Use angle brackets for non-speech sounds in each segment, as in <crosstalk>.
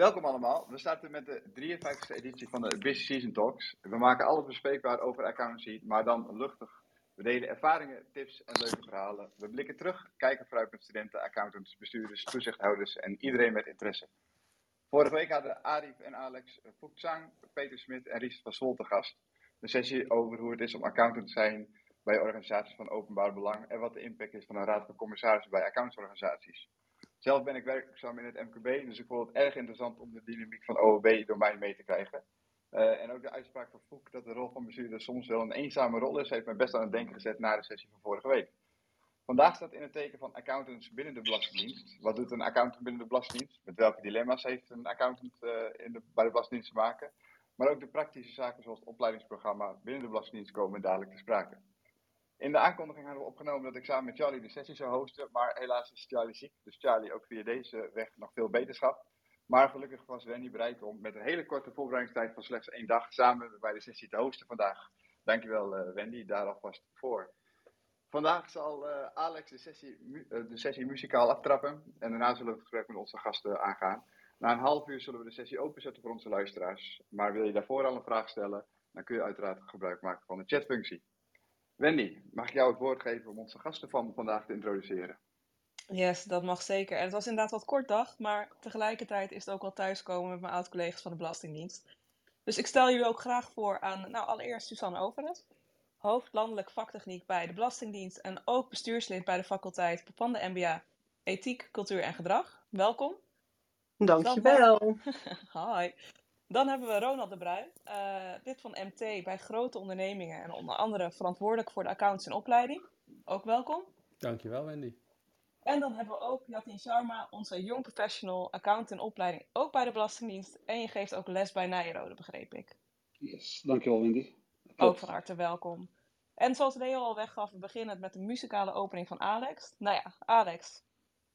Welkom allemaal. We starten met de 53e editie van de Business Season Talks. We maken alles bespreekbaar over accountancy, maar dan luchtig. We delen ervaringen, tips en leuke verhalen. We blikken terug, kijken vooruit met studenten, accountants, bestuurders, toezichthouders en iedereen met interesse. Vorige week hadden Arif en Alex Fuxang, Peter Smit en Ries van Swol te gast. Een sessie over hoe het is om accountant te zijn bij organisaties van openbaar belang en wat de impact is van een raad van commissarissen bij accountantsorganisaties. Zelf ben ik werkzaam in het MKB, dus ik vond het erg interessant om de dynamiek van OOB door mij mee te krijgen. Uh, en ook de uitspraak van Foek dat de rol van bestuurder soms wel een eenzame rol is, heeft mij best aan het denken gezet na de sessie van vorige week. Vandaag staat in het teken van accountants binnen de Belastingdienst. Wat doet een accountant binnen de Belastingdienst? Met welke dilemma's heeft een accountant uh, in de, bij de Belastingdienst te maken? Maar ook de praktische zaken zoals het opleidingsprogramma binnen de Belastingdienst komen dadelijk te sprake. In de aankondiging hadden we opgenomen dat ik samen met Charlie de sessie zou hosten, maar helaas is Charlie ziek. Dus Charlie ook via deze weg nog veel beterschap. Maar gelukkig was Wendy bereid om met een hele korte voorbereidingstijd van slechts één dag samen bij de sessie te hosten vandaag. Dankjewel uh, Wendy, daar alvast voor. Vandaag zal uh, Alex de sessie, uh, de sessie muzikaal aftrappen en daarna zullen we het gesprek met onze gasten aangaan. Na een half uur zullen we de sessie openzetten voor onze luisteraars. Maar wil je daarvoor al een vraag stellen, dan kun je uiteraard gebruik maken van de chatfunctie. Wendy, mag ik jou het woord geven om onze gasten van vandaag te introduceren? Yes, dat mag zeker. En het was inderdaad wat kort dag, maar tegelijkertijd is het ook wel thuiskomen met mijn oud-collega's van de Belastingdienst. Dus ik stel jullie ook graag voor aan, nou allereerst Suzanne Overet, hoofd landelijk vaktechniek bij de Belastingdienst en ook bestuurslid bij de faculteit van de MBA Ethiek, Cultuur en Gedrag. Welkom. Dankjewel. <laughs> Hi. Dan hebben we Ronald de Bruin, uh, lid van MT bij grote ondernemingen en onder andere verantwoordelijk voor de accounts en opleiding. Ook welkom. Dankjewel Wendy. En dan hebben we ook Jatin Sharma, onze jong professional accountant en opleiding, ook bij de Belastingdienst. En je geeft ook les bij Nijrode, begreep ik. Yes, dankjewel Wendy. Ook van harte welkom. En zoals Leo al weggaf, we beginnen met de muzikale opening van Alex. Nou ja, Alex,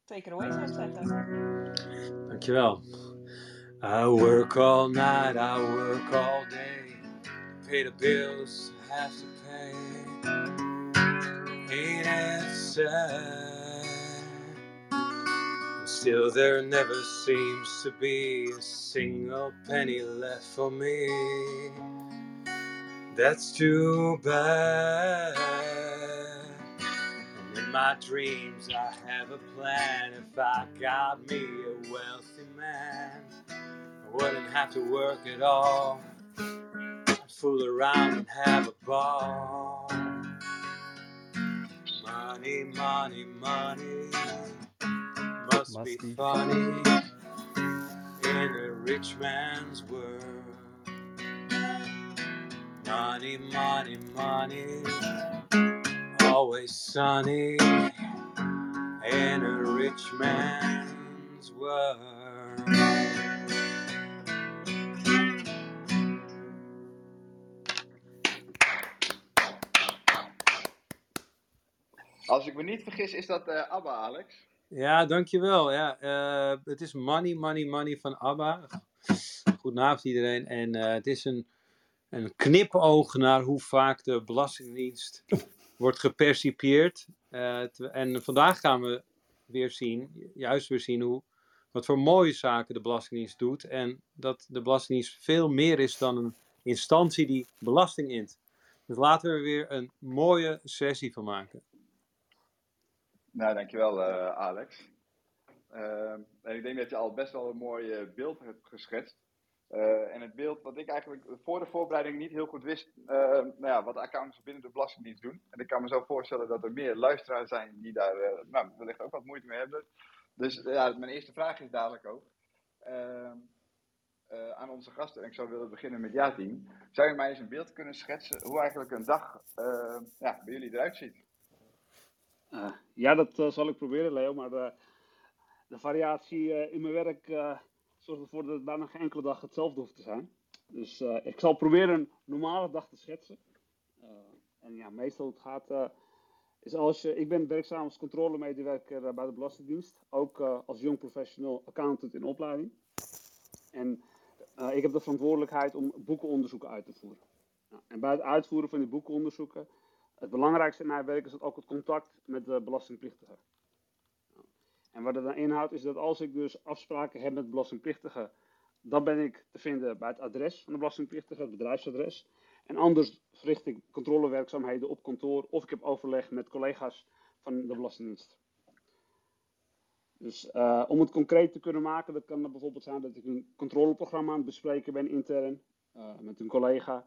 take it away zou ik zeggen. Dankjewel. I work all night, I work all day. Pay the bills, I have to pay. Ain't it sad? Still, there never seems to be a single penny left for me. That's too bad. And in my dreams, I have a plan. If I got me a wealthy man, I wouldn't have to work at all. I'd fool around and have a ball. Money, money, money must, must be, be funny in a rich man's world. Money, money, money, always sunny in a rich man's world. Als ik me niet vergis, is dat uh, ABBA, Alex? Ja, dankjewel. Ja, uh, het is Money, Money, Money van ABBA. Goedenavond iedereen. En uh, het is een, een knipoog naar hoe vaak de Belastingdienst wordt gepercipieerd. en vandaag gaan we weer zien, juist weer zien hoe, wat voor mooie zaken de Belastingdienst doet. En dat de Belastingdienst veel meer is dan een instantie die belasting int. Dus laten we er weer een mooie sessie van maken. Nou, dankjewel uh, Alex. Uh, en ik denk dat je al best wel een mooi beeld hebt geschetst. En het beeld wat ik eigenlijk voor de voorbereiding niet heel goed wist, nou ja, wat accountants binnen de Belastingdienst doen. En ik kan me zo voorstellen dat er meer luisteraars zijn die daar nou, wellicht ook wat moeite mee hebben. Dus ja, mijn eerste vraag is dadelijk ook. Ehm, aan onze gasten, en ik zou willen beginnen met Jatin. Zou je mij eens een beeld kunnen schetsen hoe eigenlijk een dag ja, bij jullie eruit ziet? Uh, ja, dat uh, zal ik proberen, Leo. Maar de, de variatie uh, in mijn werk zorgt ervoor dat het bijna geen enkele dag hetzelfde hoeft te zijn. Dus ik zal proberen een normale dag te schetsen. en ja, meestal het gaat. is als je, ik ben werkzaam als controlemedewerker bij de Belastingdienst. Ook als jong professional accountant in opleiding. En ik heb de verantwoordelijkheid om boekenonderzoeken uit te voeren. Nou, en bij het uitvoeren van die boekenonderzoeken het belangrijkste in mijn werk is ook het contact met de belastingplichtige. En wat het dan inhoudt is dat als ik dus afspraken heb met belastingplichtigen dan ben ik te vinden bij het adres van de belastingplichtige, het bedrijfsadres. En anders verricht ik controlewerkzaamheden op kantoor of ik heb overleg met collega's van de Belastingdienst. Dus uh, om het concreet te kunnen maken, dat kan bijvoorbeeld zijn dat ik een controleprogramma aan het bespreken ben intern uh, met een collega.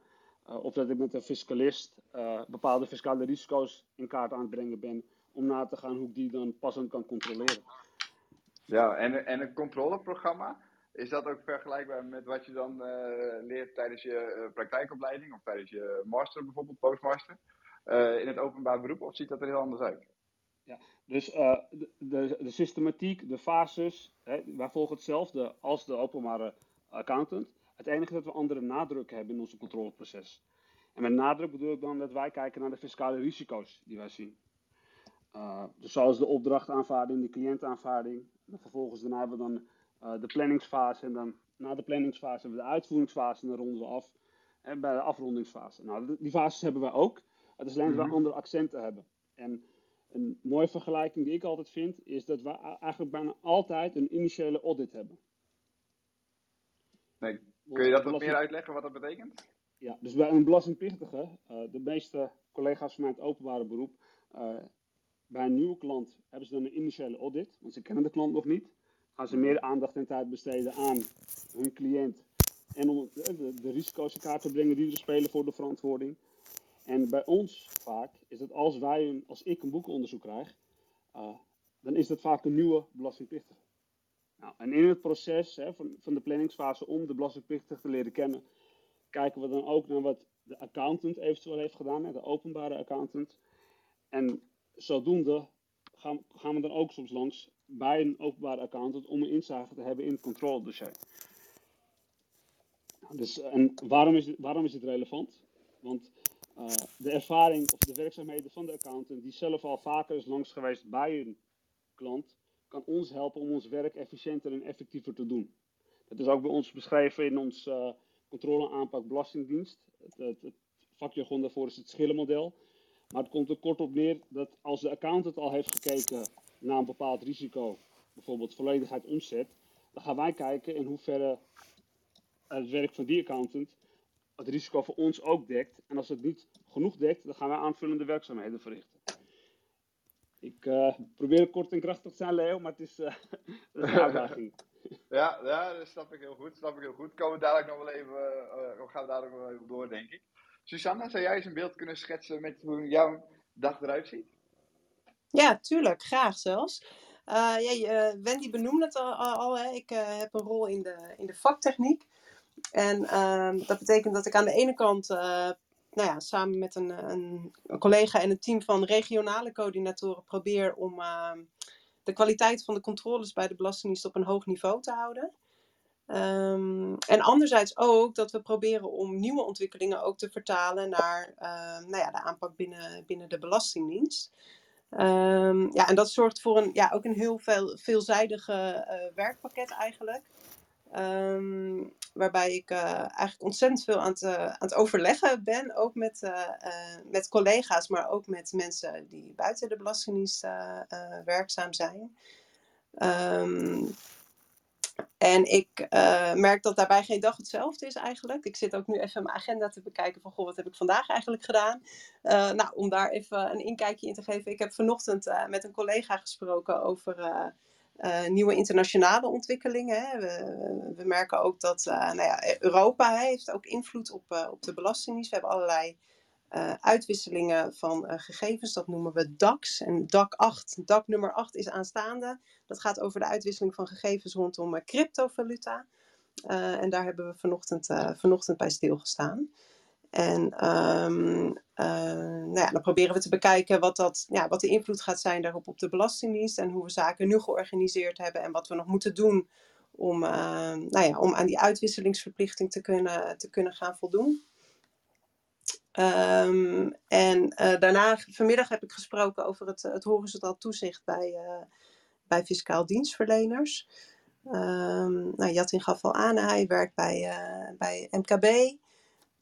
Uh, of dat ik met een fiscalist bepaalde fiscale risico's in kaart aan het brengen ben. Om na te gaan hoe ik die dan passend kan controleren. Ja, en, en een controleprogramma, is dat ook vergelijkbaar met wat je dan leert tijdens je praktijkopleiding of tijdens je master bijvoorbeeld, postmaster? in het openbaar beroep of ziet dat er heel anders uit? Ja, dus de, de, de, systematiek, de fases, hè, wij volgen hetzelfde als de openbare accountant. Het enige dat we andere nadruk hebben in ons controleproces. En met nadruk bedoel ik dan dat wij kijken naar de fiscale risico's die wij zien. Uh, dus zoals de opdrachtaanvaarding, de cliëntaanvaarding. En vervolgens daarna hebben we dan uh, de planningsfase. En dan na de planningsfase hebben we de uitvoeringsfase en dan ronden we af. En bij de afrondingsfase. Nou, die fases hebben wij ook. Het is alleen dat we mhm. andere accenten hebben. En een mooie vergelijking die ik altijd vind, is dat we eigenlijk bijna altijd een initiële audit hebben. Nee, kun je dat wat meer uitleggen wat dat betekent? Ja, dus bij een belastingplichtige, uh, de meeste collega's van mij het openbare beroep, uh, bij een nieuwe klant hebben ze dan een initiële audit, want ze kennen de klant nog niet. Gaan ze meer aandacht en tijd besteden aan hun cliënt en om de, de risico's in kaart te brengen die er spelen voor de verantwoording. En bij ons vaak is dat als wij een, als ik een boekenonderzoek krijg, uh, dan is dat vaak een nieuwe belastingplichtige. Nou, en in het proces hè, van, van de planningsfase om de belastingplichtige te leren kennen, kijken we dan ook naar wat de accountant eventueel heeft gedaan, de openbare accountant. En zodoende gaan, gaan we dan ook soms langs bij een openbare accountant om een inzage te hebben in het controledossier. Nou, dus, en waarom is, het, waarom is relevant? Want uh, de ervaring of de werkzaamheden van de accountant, die zelf al vaker is langs geweest bij een klant, kan ons helpen om ons werk efficiënter en effectiever te doen. Dat is ook bij ons beschreven in ons uh, controleaanpak Belastingdienst. Het, het, het daarvoor is het schillenmodel. Maar het komt er kort op neer dat als de accountant al heeft gekeken naar een bepaald risico, bijvoorbeeld volledigheid omzet, dan gaan wij kijken in hoeverre het werk van die accountant het risico voor ons ook dekt. En als het niet genoeg dekt, dan gaan wij aanvullende werkzaamheden verrichten. Ik uh, probeer kort en krachtig te zijn, Leo, maar het is, <laughs> uh, een <laughs> uitdaging. ja, ja, dat snap ik heel goed. Snap ik heel goed. Komen we dadelijk nog wel even, uh, gaan we dadelijk nog wel even door, denk ik. Susanna, zou jij eens een beeld kunnen schetsen met hoe jouw dag eruit ziet? Ja, tuurlijk. Graag zelfs. Uh, ja, Wendy benoemde het al, al hè. ik heb een rol in de, in de vaktechniek. En uh, dat betekent dat ik aan de ene kant, uh, nou ja, samen met een, een, een, collega en een team van regionale coördinatoren probeer om uh, de kwaliteit van de controles bij de Belastingdienst op een hoog niveau te houden. Um, en anderzijds ook dat we proberen om nieuwe ontwikkelingen ook te vertalen naar nou ja, de aanpak binnen, binnen de Belastingdienst. Ja, en dat zorgt voor een, ja, ook een heel veel, veelzijdige uh, werkpakket eigenlijk. Um, waarbij ik uh, eigenlijk ontzettend veel aan het, uh, aan het overleggen ben. Ook met, uh, met collega's, maar ook met mensen die buiten de Belastingdienst werkzaam zijn. Um, en ik merk dat daarbij geen dag hetzelfde is eigenlijk. Ik zit ook nu even mijn agenda te bekijken van, goh, wat heb ik vandaag eigenlijk gedaan? nou, om daar even een inkijkje in te geven. Ik heb vanochtend met een collega gesproken over uh, nieuwe internationale ontwikkelingen. Hè. We, we, merken ook dat uh, nou ja, Europa hè, heeft ook invloed op, uh, op de belastingdienst. We hebben allerlei uitwisselingen van gegevens, dat noemen we DAX. En DAC 8, DAC nummer 8 is aanstaande. Dat gaat over de uitwisseling van gegevens rondom cryptovaluta. en daar hebben we vanochtend, vanochtend bij stilgestaan. En um, nou ja, dan proberen we te bekijken wat, dat, ja, wat de invloed gaat zijn daarop op de Belastingdienst en hoe we zaken nu georganiseerd hebben en wat we nog moeten doen om, uh, nou ja, om aan die uitwisselingsverplichting te kunnen, te kunnen gaan voldoen. Um, en uh, daarna, vanmiddag heb ik gesproken over het, het horizontaal toezicht bij, uh, bij fiscaal dienstverleners. Um, nou, Jatin gaf al aan, hij werkt bij, bij MKB.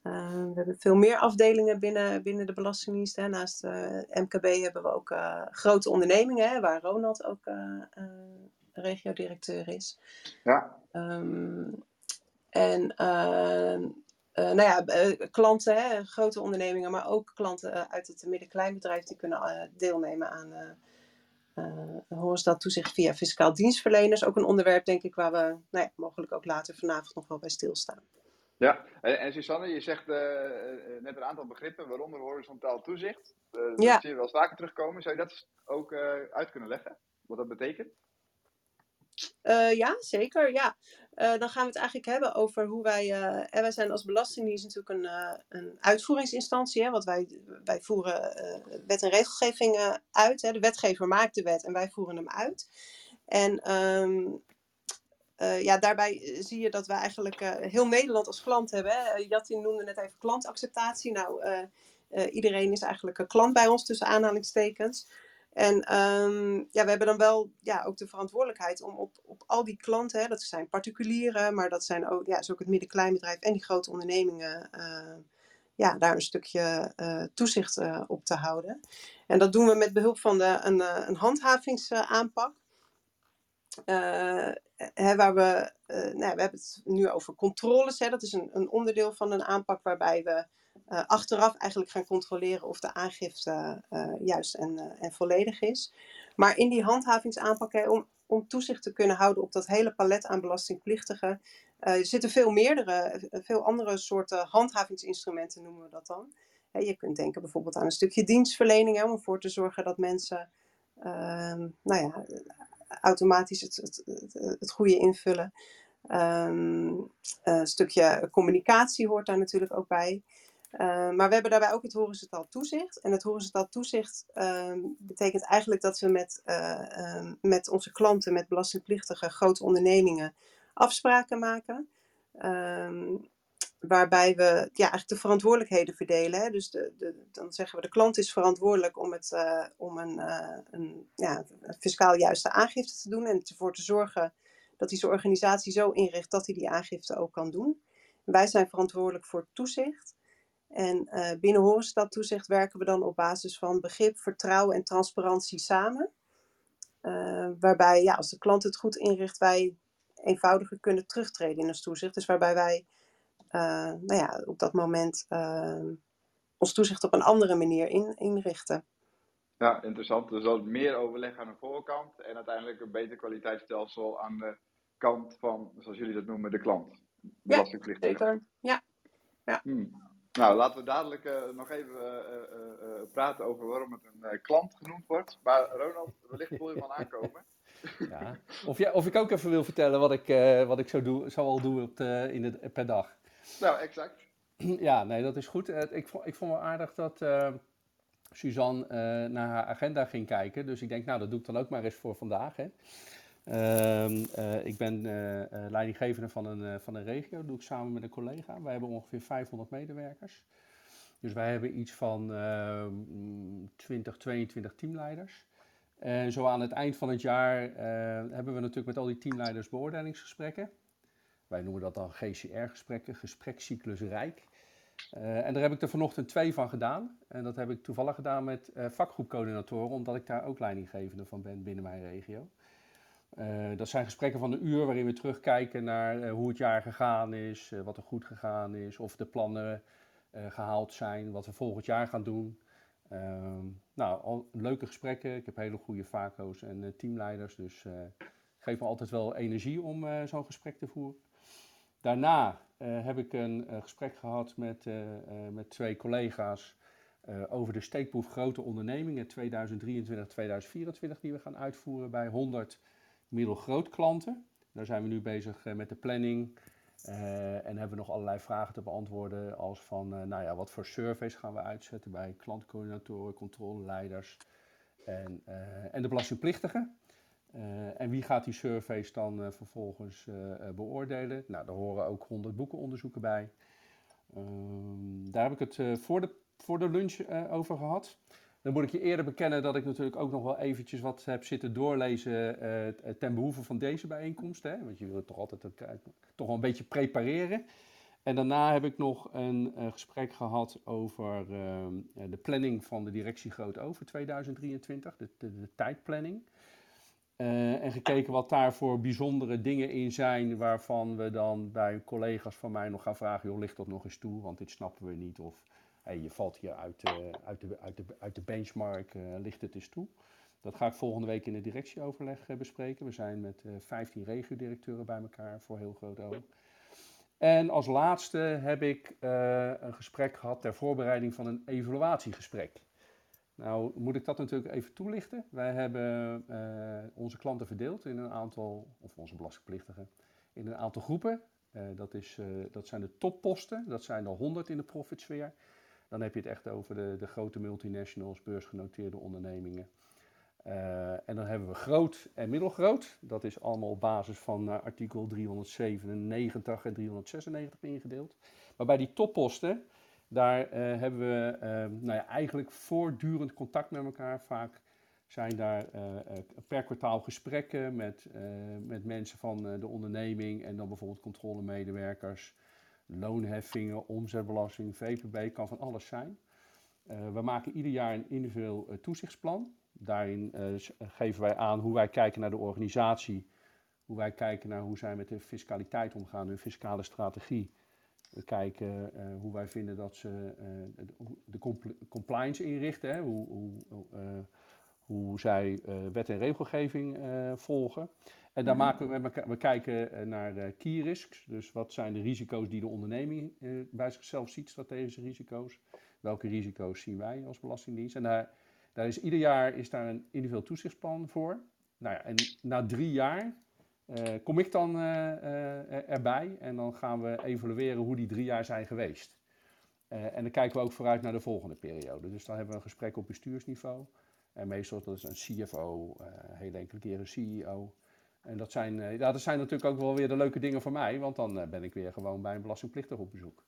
Uh, we hebben veel meer afdelingen binnen, binnen de Belastingdienst. Hè. Naast uh, eh, MKB hebben we ook uh, grote ondernemingen, hè, waar Ronald ook regio-directeur is. Ja. Um, En ehm, eh, nou ja, eh, klanten, hè, grote ondernemingen, maar ook klanten eh, uit het midden-kleinbedrijf die kunnen eh, deelnemen aan eh eh, horizontaal toezicht via fiscaal dienstverleners. Ook een onderwerp, denk ik, waar we nou ja, mogelijk ook later vanavond nog wel bij stilstaan. Ja, en, en Susanne, je zegt eh, eh, net een aantal begrippen, waaronder horizontaal toezicht. Eh, dat zie je wel eens vaker terugkomen. Zou je dat ook eh, uit kunnen leggen? Wat dat betekent? Eh, ja, zeker. Ja. Eh, dan gaan we het eigenlijk hebben over hoe wij. eh, en wij zijn als Belastingdienst natuurlijk een, eh, een uitvoeringsinstantie. Hè, want wij, wij voeren eh, wet en regelgeving eh, uit. Hè. De wetgever maakt de wet en wij voeren hem uit. En ehm, eh, ja, daarbij eh, zie je dat we eigenlijk eh, heel Nederland als klant hebben. Jatin noemde net even klantacceptatie. Nou, iedereen is eigenlijk een klant bij ons, tussen aanhalingstekens. En ehm, ja, we hebben dan wel ja, ook de verantwoordelijkheid om op, op al die klanten, hè, dat zijn particulieren, maar dat zijn ook, ja, is ook het midden-kleinbedrijf en die grote ondernemingen, ja, daar een stukje toezicht op te houden. En dat doen we met behulp van de, een, een handhavingsaanpak. Eh, hè, waar we, eh, nou, we hebben het nu over controles. Hè, dat is een, een onderdeel van een aanpak waarbij we eh, achteraf eigenlijk gaan controleren of de aangifte juist en, en volledig is. Maar in die handhavingsaanpak, om, om toezicht te kunnen houden op dat hele palet aan belastingplichtigen, zitten veel meerdere, veel andere soorten handhavingsinstrumenten noemen we dat dan. Hè, je kunt denken bijvoorbeeld aan een stukje dienstverlening, om ervoor te zorgen dat mensen ehm, nou ja, automatisch het, het, het, goede invullen. Ehm, een stukje communicatie hoort daar natuurlijk ook bij. Uh, maar we hebben daarbij ook het horizontaal toezicht. En het horizontaal toezicht uh, betekent eigenlijk dat we met, um, met onze klanten, met belastingplichtige grote ondernemingen, afspraken maken. Waarbij we ja, eigenlijk de verantwoordelijkheden verdelen. Hè? Dus de, de, dan zeggen we de klant is verantwoordelijk om, het, uh, om een, uh, een ja, fiscaal juiste aangifte te doen. En ervoor te zorgen dat hij zijn organisatie zo inricht dat hij die aangifte ook kan doen. En wij zijn verantwoordelijk voor toezicht. En uh, binnen horizontaal toezicht werken we dan op basis van begrip, vertrouwen en transparantie samen. Waarbij, ja, als de klant het goed inricht, wij eenvoudiger kunnen terugtreden in ons toezicht. Dus waarbij wij nou ja, op dat moment ons toezicht op een andere manier in, inrichten. Ja, interessant. Dus dat meer overleg aan de voorkant en uiteindelijk een beter kwaliteitsstelsel aan de kant van, zoals jullie dat noemen, de klant. Belastingplichtige. Ja, zeker. Ja. ja. Hmm. Nou, laten we dadelijk uh, nog even uh, uh, praten over waarom het een klant genoemd wordt. Maar Ronald, wellicht voel je al <laughs> aankomen. Ja. Of, jij, of ik ook even wil vertellen wat ik, wat ik zo, doe, zo al doe op de, in de, per dag. Nou, exact. <clears throat> Ja, nee, dat is goed. Ik vond, ik vond wel aardig dat Suzanne naar haar agenda ging kijken. Dus ik denk, nou, dat doe ik dan ook maar eens voor vandaag. Hè. Uh, uh, ik ben leidinggevende van een, van een regio, dat doe ik samen met een collega. Wij hebben ongeveer 500 medewerkers. Dus wij hebben iets van 20, 22 teamleiders. En zo aan het eind van het jaar hebben we natuurlijk met al die teamleiders beoordelingsgesprekken. Wij noemen dat dan GCR-gesprekken, gesprekscyclus Rijk. en daar heb ik er vanochtend twee van gedaan. En dat heb ik toevallig gedaan met vakgroepcoördinatoren, omdat ik daar ook leidinggevende van ben binnen mijn regio. Uh, dat zijn gesprekken van een uur waarin we terugkijken naar hoe het jaar gegaan is, wat er goed gegaan is, of de plannen gehaald zijn, wat we volgend jaar gaan doen. Ehm, nou, leuke gesprekken. Ik heb hele goede vaco's en teamleiders, dus geeft me altijd wel energie om zo'n gesprek te voeren. Daarna heb ik een gesprek gehad met, met twee collega's over de steekproef grote ondernemingen 2023-2024 die we gaan uitvoeren bij 100 middelgroot klanten. Daar zijn we nu bezig met de planning en hebben we nog allerlei vragen te beantwoorden als van, nou ja, wat voor surveys gaan we uitzetten bij klantcoördinatoren, controleleiders en, en de belastingplichtigen. En wie gaat die surveys dan vervolgens beoordelen? Nou, daar horen ook 100 boekenonderzoeken bij. Ehm, daar heb ik het voor, de, voor de lunch over gehad. Dan moet ik je eerder bekennen dat ik natuurlijk ook nog wel eventjes wat heb zitten doorlezen ten behoeve van deze bijeenkomst. Hè? Want je wil het toch altijd toch wel een beetje prepareren. En daarna heb ik nog een gesprek gehad over de planning van de directie Groot Over 2023, de, de, de, tijdplanning. Eh, en gekeken wat daar voor bijzondere dingen in zijn, waarvan we dan bij collega's van mij nog gaan vragen, joh, ligt dat nog eens toe, want dit snappen we niet. Of je valt hier uit, uh, uit, de, uit, de, uit de benchmark, uh, ligt het eens toe. Dat ga ik volgende week in de directieoverleg bespreken. We zijn met 15 regio-directeuren bij elkaar voor heel groot oog. En als laatste heb ik een gesprek gehad ter voorbereiding van een evaluatiegesprek. Nou, moet ik dat natuurlijk even toelichten. Wij hebben uh, onze klanten verdeeld in een aantal, of onze belastingplichtigen, in een aantal groepen. Uh, dat, is, uh, dat zijn de topposten, dat zijn er 100 in de profitsfeer. Dan heb je het echt over de, de grote multinationals, beursgenoteerde ondernemingen. en dan hebben we groot en middelgroot. Dat is allemaal op basis van artikel 397 en 396 ingedeeld. Maar bij die topposten, daar uh, hebben we uh, nou ja, eigenlijk voortdurend contact met elkaar. Vaak zijn daar uh, per kwartaal gesprekken met, met mensen van de onderneming en dan bijvoorbeeld controlemedewerkers, loonheffingen, omzetbelasting, VPB, kan van alles zijn. we maken ieder jaar een individueel toezichtsplan. Daarin geven wij aan hoe wij kijken naar de organisatie, hoe wij kijken naar hoe zij met de fiscaliteit omgaan, hun fiscale strategie. We kijken uh, hoe wij vinden dat ze uh, de compl compliance inrichten, hè, hoe, hoe, uh, hoe zij wet en regelgeving volgen. En daar maken we, met we kijken naar key risks, dus wat zijn de risico's die de onderneming bij zichzelf ziet, strategische risico's. Welke risico's zien wij als Belastingdienst? En daar, daar is ieder jaar is daar een individueel toezichtsplan voor. Nou ja, en na drie jaar kom ik dan uh, erbij en dan gaan we evalueren hoe die drie jaar zijn geweest. en dan kijken we ook vooruit naar de volgende periode. Dus dan hebben we een gesprek op bestuursniveau. En meestal dat is een CFO, heel enkele keren een CEO. En dat zijn, ja, dat zijn natuurlijk ook wel weer de leuke dingen voor mij, want dan ben ik weer gewoon bij een belastingplichtig op bezoek.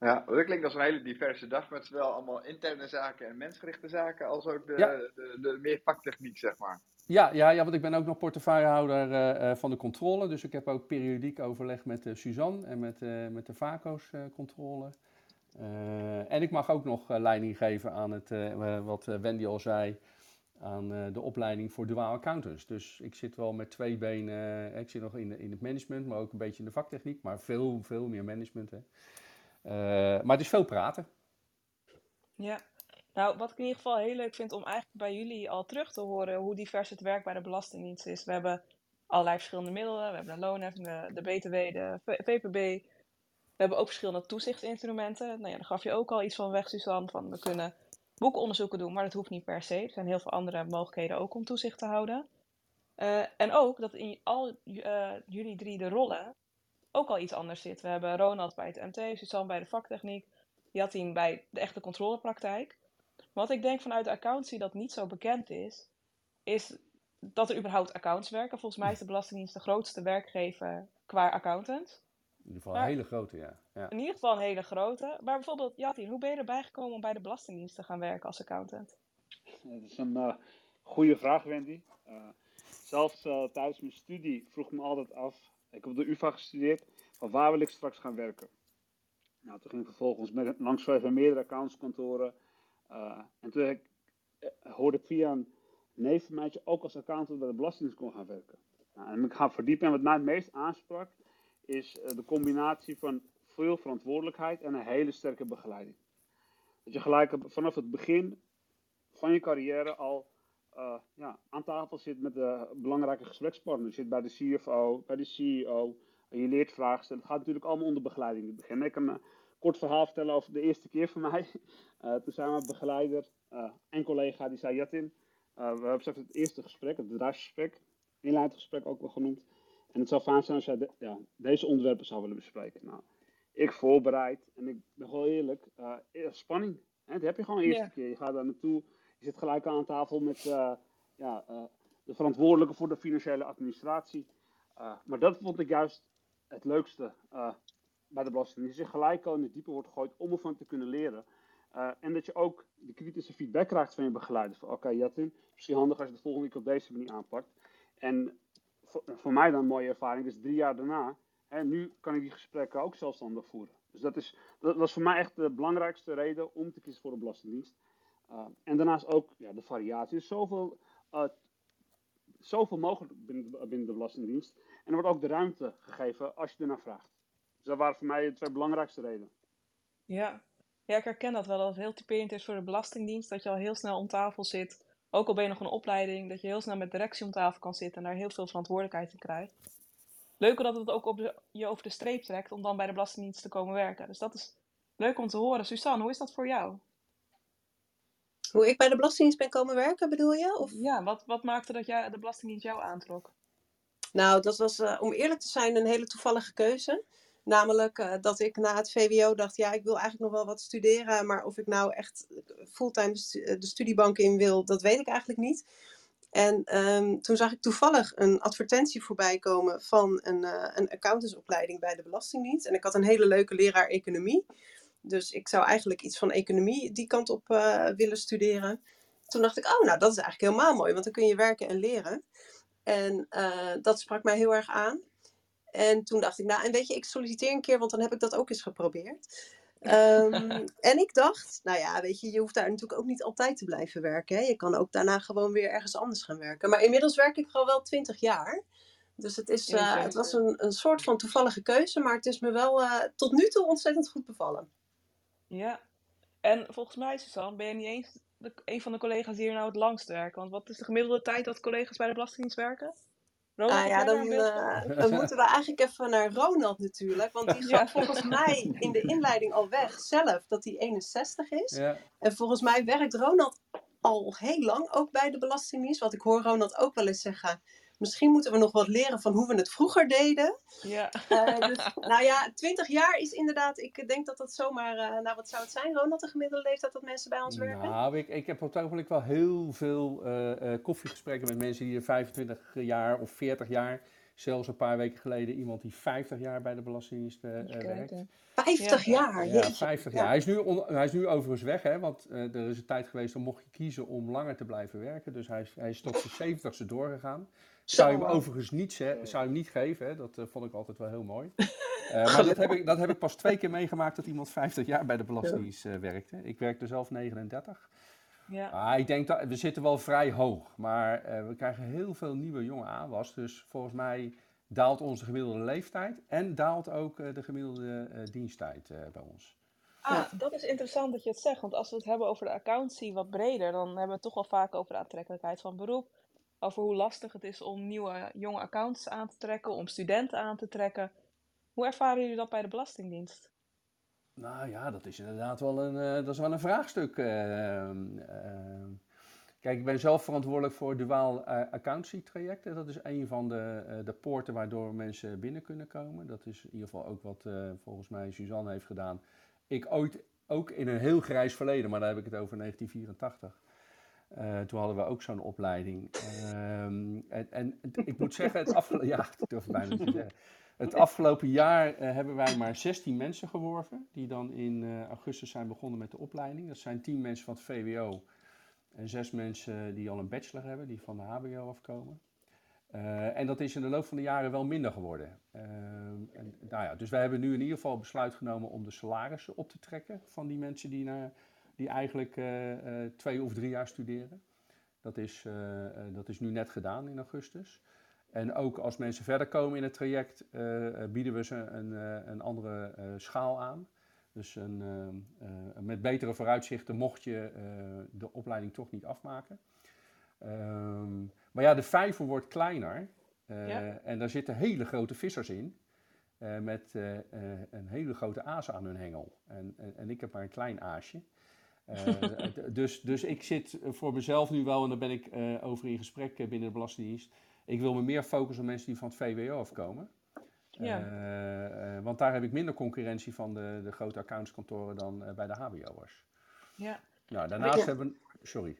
Ja, dat klinkt als een hele diverse dag met zowel allemaal interne zaken en mensgerichte zaken, als ook de, ja. de, de, meer vaktechniek, zeg maar. Ja, ja, ja, want ik ben ook nog portefeuillehouder uh, van de controle. Dus ik heb ook periodiek overleg met uh, Suzanne en met, uh, met de VACO's controle. en ik mag ook nog leiding geven aan het, wat Wendy al zei, aan de opleiding voor duaal accountants. Dus ik zit wel met twee benen, ik zit nog in, in het management, maar ook een beetje in de vaktechniek. Maar veel, veel meer management. Hè. Maar het is veel praten. Ja, nou, wat ik in ieder geval heel leuk vind om eigenlijk bij jullie al terug te horen hoe divers het werk bij de Belastingdienst is. We hebben allerlei verschillende middelen. We hebben de loonheffing, de, de BTW, de VPB. We hebben ook verschillende toezichtsinstrumenten. Nou ja, daar gaf je ook al iets van weg, Suzanne. Van we kunnen boekonderzoeken doen, maar dat hoeft niet per se. Er zijn heel veel andere mogelijkheden ook om toezicht te houden. Uh, en ook dat in al uh, jullie drie de rollen ook al iets anders zit. We hebben Ronald bij het MT, Suzanne bij de vaktechniek, Jatien bij de echte controlepraktijk. Wat ik denk vanuit de accountancy dat niet zo bekend is, is dat er überhaupt accounts werken. Volgens mij is de Belastingdienst de grootste werkgever qua accountant. In ieder geval een hele grote, ja. ja. In ieder geval een hele grote. Maar bijvoorbeeld, Jatin, hoe ben je erbij gekomen om bij de Belastingdienst te gaan werken als accountant? Dat is een uh, goede vraag, Wendy. Uh, zelfs uh, tijdens mijn studie vroeg me altijd af, ik heb op de UvA gestudeerd, waar wil ik straks gaan werken? Nou, toen ging ik vervolgens met, langs meerdere accountskantoren uh, en toen ik, uh, hoorde ik via een neef van mij ook als accountant bij de Belastingdienst kon gaan werken. Nou, en ik ga verdiepen en wat mij het meest aansprak is uh, de combinatie van veel verantwoordelijkheid en een hele sterke begeleiding. Dat je gelijk vanaf het begin van je carrière al ja, aan tafel zit met de belangrijke gesprekspartners. Je zit bij de CFO, bij de CEO en je leert vragen stellen. Het gaat natuurlijk allemaal onder begeleiding in het begin. Ik kan kort verhaal vertellen over de eerste keer voor <laughs> mij. Uh, toen zijn we begeleider uh, en collega die zei: Jatin, we hebben straks het eerste gesprek, het bedrijfsgesprek, inleidingsgesprek ook wel genoemd. En het zou fijn zijn als jij de, ja, deze onderwerpen zou willen bespreken. Nou, ik voorbereid en ik ben gewoon eerlijk, spanning. Hè, dat heb je gewoon de eerste keer. Je gaat daar naartoe, je zit gelijk aan tafel met ja, de verantwoordelijke voor de financiële administratie. maar dat vond ik juist het leukste bij de Belastingdienst. Dat je gelijk al in het diepe wordt gegooid om ervan te kunnen leren. En dat je ook de kritische feedback krijgt van je begeleider. Van oké, Jatin, misschien handig als je de volgende keer op deze manier aanpakt. En voor, voor mij dan een mooie ervaring, dus drie jaar daarna, hè, nu kan ik die gesprekken ook zelfstandig voeren. Dus dat, is, dat was voor mij echt de belangrijkste reden om te kiezen voor de Belastingdienst. Uh, en daarnaast ook ja, de variatie. Er is zoveel uh, zoveel mogelijk binnen de, Belastingdienst. En er wordt ook de ruimte gegeven als je ernaar vraagt. Dus dat waren voor mij de twee belangrijkste redenen. Ja. ja, ik herken dat wel. Dat het heel typerend is voor de Belastingdienst. Dat je al heel snel om tafel zit. Ook al ben je nog een opleiding. Dat je heel snel met directie om tafel kan zitten. En daar heel veel verantwoordelijkheid in krijgt. Leuker dat het ook op je over de streep trekt om dan bij de Belastingdienst te komen werken. Dus dat is leuk om te horen. Suzanne, hoe is dat voor jou? Hoe ik bij de Belastingdienst ben komen werken, bedoel je? Of? Ja, wat, wat maakte dat jij, de Belastingdienst jou aantrok? Nou, dat was, uh, om eerlijk te zijn, een hele toevallige keuze. Namelijk uh, dat ik na het VWO dacht, ja, ik wil eigenlijk nog wel wat studeren, maar of ik nou echt fulltime de studiebank in wil, dat weet ik eigenlijk niet. En um, toen zag ik toevallig een advertentie voorbij komen van een, uh, een accountantsopleiding bij de Belastingdienst. En ik had een hele leuke leraar economie. Dus ik zou eigenlijk iets van economie die kant op uh, willen studeren. Toen dacht ik, oh, nou, dat is eigenlijk helemaal mooi, want dan kun je werken en leren. En uh, dat sprak mij heel erg aan. En toen dacht ik, nou, en weet je, ik solliciteer een keer, want dan heb ik dat ook eens geprobeerd. Um, <laughs> en ik dacht, nou ja, weet je, je hoeft daar natuurlijk ook niet altijd te blijven werken. Hè? Je kan ook daarna gewoon weer ergens anders gaan werken. Maar inmiddels werk ik gewoon wel twintig jaar. Dus het, is, uh, het was een, een soort van toevallige keuze, maar het is me wel uh, tot nu toe ontzettend goed bevallen. Ja, en volgens mij, Suzanne, ben je niet eens de, een van de collega's die hier nou het langst werken. Want wat is de gemiddelde tijd dat collega's bij de Belastingdienst werken? Ronald, ah, ja, dan, uh, dan moeten we eigenlijk even naar Ronald natuurlijk. Want die gaat <laughs> ja. volgens mij in de inleiding al weg zelf dat hij 61 is. Ja. En volgens mij werkt Ronald al heel lang ook bij de Belastingdienst. Want ik hoor Ronald ook wel eens zeggen... Misschien moeten we nog wat leren van hoe we het vroeger deden. Ja. Uh, dus, <laughs> nou ja, 20 jaar is inderdaad, ik denk dat dat zomaar, uh, nou wat zou het zijn, Ronald, de gemiddelde leeftijd dat mensen bij ons werken? Nou, ik, ik heb op het ogenblik wel heel veel uh, koffiegesprekken met mensen die 25 jaar of 40 jaar, zelfs een paar weken geleden iemand die 50 jaar bij de Belastingdienst werkt. 50 ja. jaar? Ja, 50 jaar. Ja. Hij, is nu on, hij is nu overigens weg, hè, want er is een tijd geweest, dan mocht je kiezen om langer te blijven werken. Dus hij is, hij is tot zijn 70ste doorgegaan. Zou je hem overigens niet, zou hem niet geven, hè? dat uh, vond ik altijd wel heel mooi. Uh, <laughs> maar dat heb, ik, dat heb ik pas twee keer meegemaakt dat iemand 50 jaar bij de Belastingdienst uh, werkte. Ik werkte zelf 39. Ja. Ah, ik denk dat we zitten wel vrij hoog, maar we krijgen heel veel nieuwe jonge aanwas. Dus volgens mij daalt onze gemiddelde leeftijd en daalt ook de gemiddelde diensttijd bij ons. Ah, dat is interessant dat je het zegt. Want als we het hebben over de accountancy wat breder, dan hebben we het toch wel vaak over de aantrekkelijkheid van beroep over hoe lastig het is om nieuwe jonge accounts aan te trekken, om studenten aan te trekken. Hoe ervaren jullie dat bij de Belastingdienst? Nou ja, dat is inderdaad wel een, uh, dat is wel een vraagstuk. Uh, uh, kijk, ik ben zelf verantwoordelijk voor duaal accountancy trajecten. Dat is een van de, de poorten waardoor mensen binnen kunnen komen. Dat is in ieder geval ook wat volgens mij Suzanne heeft gedaan. Ik ooit ook in een heel grijs verleden, maar daar heb ik het over 1984. Uh, toen hadden we ook zo'n opleiding. Um, en, en, ik moet zeggen, het afgelopen, ja, durf bijna te zeggen. Het afgelopen jaar uh, hebben wij maar 16 mensen geworven, die dan in uh, augustus zijn begonnen met de opleiding. Dat zijn 10 mensen van het VWO en 6 mensen die al een bachelor hebben, die van de HBO afkomen. en dat is in de loop van de jaren wel minder geworden. Ehm, en, nou ja, dus wij hebben nu in ieder geval besluit genomen om de salarissen op te trekken van die mensen die naar die eigenlijk uh, uh, twee of drie jaar studeren. Dat is, uh, dat is nu net gedaan in augustus. En ook als mensen verder komen in het traject, bieden we ze een, een andere schaal aan. Dus een, met betere vooruitzichten mocht je de opleiding toch niet afmaken. Um, maar ja, de vijver wordt kleiner. Ja. En daar zitten hele grote vissers in. met een hele grote aas aan hun hengel. En, en, en ik heb maar een klein aasje. Uh, dus, dus ik zit voor mezelf nu wel, en daar ben ik uh, over in gesprek binnen de Belastingdienst. Ik wil me meer focussen op mensen die van het VWO afkomen. Ja. Want daar heb ik minder concurrentie van de, de grote accountskantoren dan bij de HBO'ers. Ja. Nou, daarnaast hebben we. Sorry.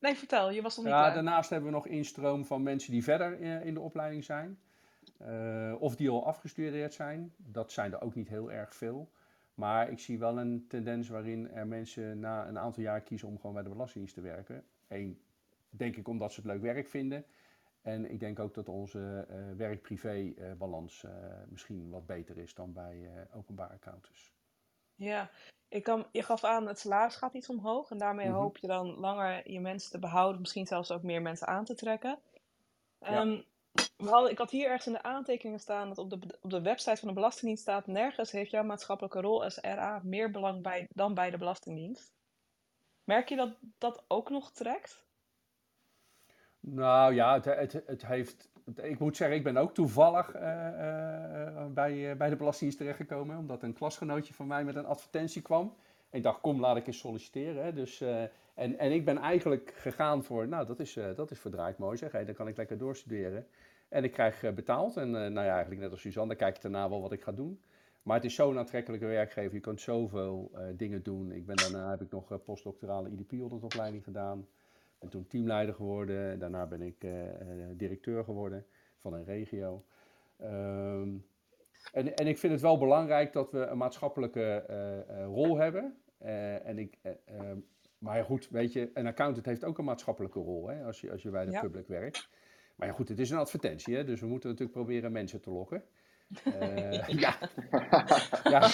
Nee, vertel, je was nog niet. Ja, klaar. daarnaast hebben we nog instroom van mensen die verder in, in de opleiding zijn. of die al afgestudeerd zijn. Dat zijn er ook niet heel erg veel. Maar ik zie wel een tendens waarin er mensen na een aantal jaar kiezen om gewoon bij de Belastingdienst te werken. Eén, denk ik omdat ze het leuk werk vinden. En ik denk ook dat onze uh, werk-privé-balans uh, misschien wat beter is dan bij uh, openbare accountants. Ja, ik kan, je gaf aan het salaris gaat iets omhoog. En daarmee mm -hmm. hoop je dan langer je mensen te behouden. Misschien zelfs ook meer mensen aan te trekken. Ehm, ik had hier ergens in de aantekeningen staan dat op de, op de website van de Belastingdienst staat: nergens heeft jouw maatschappelijke rol als RA meer belang bij, dan bij de Belastingdienst. Merk je dat dat ook nog trekt? Nou ja, het, het, het heeft. Ik moet zeggen, ik ben ook toevallig eh, eh, bij, eh, bij de Belastingdienst terechtgekomen. Omdat een klasgenootje van mij met een advertentie kwam. En ik dacht, kom, laat ik eens solliciteren. Hè. Dus, eh, en, en ik ben eigenlijk gegaan voor, nou, dat is, eh, dat is verdraaid mooi zeg. Hè. Dan kan ik lekker doorstuderen. En ik krijg eh, betaald. En eh, nou ja, eigenlijk net als Suzanne, dan kijk ik daarna wel wat ik ga doen. Maar het is zo'n aantrekkelijke werkgever. Je kunt zoveel eh, dingen doen. Ik ben, daarna heb ik nog postdoctorale IDP-opleiding gedaan. Ben toen teamleider geworden. Daarna ben ik directeur geworden van een regio. Ehm, en, en ik vind het wel belangrijk dat we een maatschappelijke rol hebben. En ik, eh, ehm, maar goed, weet je, een accountant heeft ook een maatschappelijke rol hè, als, je, als je bij de Ja. public werkt. Maar ja, goed, het is een advertentie, hè, dus we moeten natuurlijk proberen mensen te lokken. Eh, ja. <laughs> ja,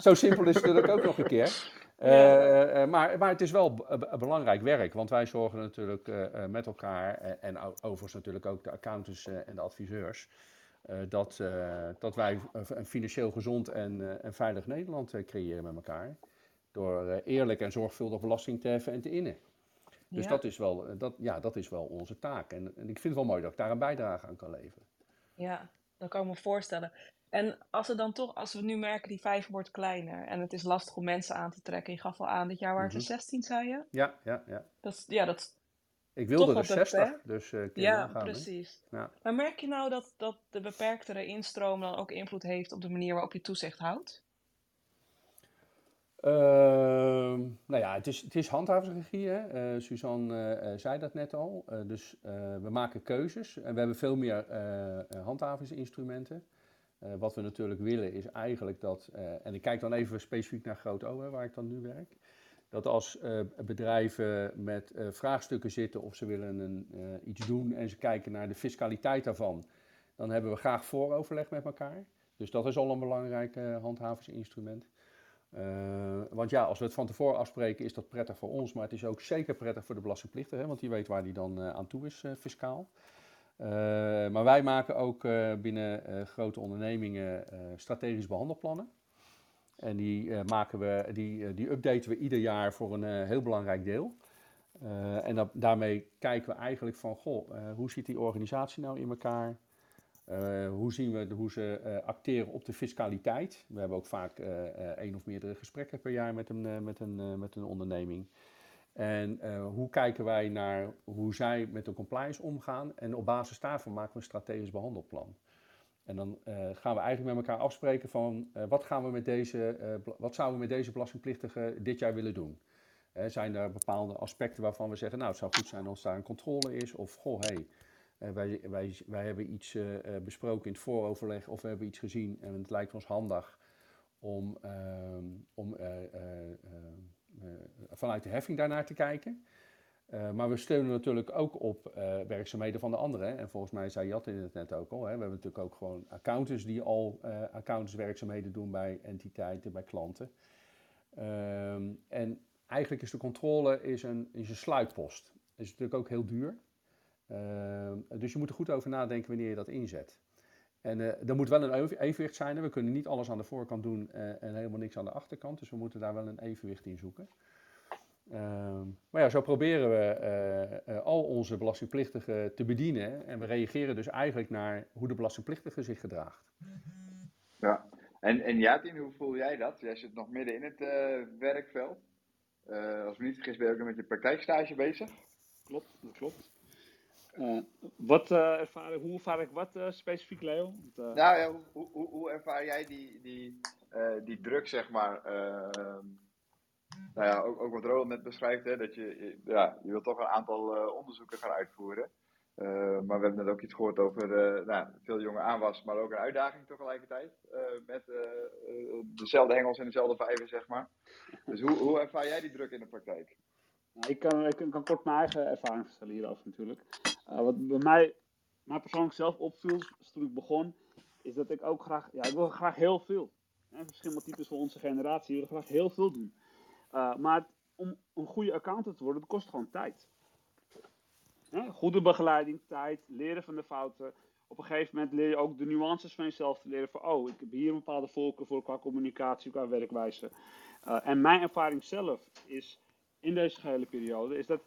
zo- simpel is het natuurlijk ook nog een keer. Eh, eh, maar, maar het is wel belangrijk werk, want wij zorgen natuurlijk met elkaar, en overigens natuurlijk ook de accountants en de adviseurs, dat, dat wij een financieel gezond en, en veilig Nederland creëren met elkaar. Door eerlijk en zorgvuldig belasting te heffen en te innen. Dus Ja. dat, is wel, eh, dat, ja, dat is wel onze taak. En, en ik vind het wel mooi dat ik daar een bijdrage aan kan leveren. Ja, dat kan ik me voorstellen. En als we dan toch, als we nu merken die vijver wordt kleiner en het is lastig om mensen aan te trekken. Je gaf al aan, dit jaar waren het er Mhm. 16, zei je? Ja, ja, ja. Dat, is- ja, dat Ik wilde er wat 60, beperkt. dus je Ja, nagaan, hè? precies. Ja. Maar merk je nou dat, dat de beperktere instroom dan ook invloed heeft op de manier waarop je toezicht houdt? Ehm, nou ja, het is, het is handhavingsregie. Eh, Suzanne eh, eh, zei dat net al. Dus we maken keuzes en we hebben veel meer handhavingsinstrumenten. Wat we natuurlijk willen is eigenlijk dat, en ik kijk dan even specifiek naar Groot O, waar ik dan nu werk. Dat als bedrijven met vraagstukken zitten of ze willen een, iets doen en ze kijken naar de fiscaliteit daarvan, dan hebben we graag vooroverleg met elkaar. Dus dat is al een belangrijk handhavingsinstrument. Eh, want ja, als we het van tevoren afspreken, is dat prettig voor ons, maar het is ook zeker prettig voor de belastingplichtige, hè, want die weet waar die dan eh, aan toe is eh, fiscaal. Maar wij maken ook binnen grote ondernemingen strategisch behandelplannen. En die, maken we, die, die updaten we ieder jaar voor een heel belangrijk deel. En dat, daarmee kijken we eigenlijk van, goh, hoe ziet die organisatie nou in elkaar? Eh, hoe zien we hoe ze eh, acteren op de fiscaliteit? We hebben ook vaak eh, één of meerdere gesprekken per jaar met een, met een, met een onderneming. En hoe kijken wij naar hoe zij met de compliance omgaan? En op basis daarvan maken we een strategisch behandelplan. En dan gaan we eigenlijk met elkaar afspreken van wat, gaan we met deze, bela- wat zouden we met deze belastingplichtige dit jaar willen doen? Zijn er bepaalde aspecten waarvan we zeggen, nou het zou goed zijn als daar een controle is? Of goh, hey, wij, wij, wij hebben iets eh, eh, besproken in het vooroverleg of we hebben iets gezien en het lijkt ons handig om, ehm, om eh, vanuit de heffing daarnaar te kijken. Maar we steunen natuurlijk ook op werkzaamheden van de anderen. En volgens mij zei Jat in het net ook al. Hè. We hebben natuurlijk ook gewoon accountants die al eh accountantswerkzaamheden doen bij entiteiten, bij klanten. Ehm, en eigenlijk is de controle is een, een sluitpost. Dat is natuurlijk ook heel duur. Ehm, dus je moet er goed over nadenken wanneer je dat inzet. En eh er moet wel een even- evenwicht zijn. hè. We kunnen niet alles aan de voorkant doen eh, en helemaal niks aan de achterkant. Dus we moeten daar wel een evenwicht in zoeken. Ehm, maar ja, zo proberen we eh, eh, al onze belastingplichtigen te bedienen. En we reageren dus eigenlijk naar hoe de belastingplichtige zich gedraagt. Ja. En, en Jatin, hoe voel jij dat? Jij zit nog midden in het eh, werkveld. Eh, als ik me niet vergis ben je ook nog met je praktijkstage bezig. Klopt, dat klopt. Eh, wat eh, ervaar ik, hoe ervaar ik wat eh, specifiek, Leo? Nou ja, hoe, hoe, hoe, ervaar jij die, die, die druk, zeg maar? ehm, nou ja, ook, ook wat Roland net beschrijft, hè, dat je, ja, je wilt toch een aantal onderzoeken gaan uitvoeren. Maar we hebben net ook iets gehoord over nou, veel jonge aanwas, maar ook een uitdaging tegelijkertijd. met dezelfde hengels en dezelfde vijven, zeg maar. Dus hoe, hoe ervaar jij die druk in de praktijk? Nou, ik, kan, ik kan kort mijn eigen ervaring vertellen hierover natuurlijk. Eh, wat bij mij, mij persoonlijk zelf opviel toen ik begon, is dat ik ook graag, ja, ik wil graag heel veel. Hè, verschillende types van onze generatie willen graag heel veel doen. Eh, maar om een goede accountant te worden, dat kost gewoon tijd. Hè? Goede begeleiding, tijd, leren van de fouten. Op een gegeven moment leer je ook de nuances van jezelf te leren. Van, oh, ik heb hier een bepaalde voorkeur voor qua communicatie, qua werkwijze. Uh, en mijn ervaring zelf is in deze gehele periode, is dat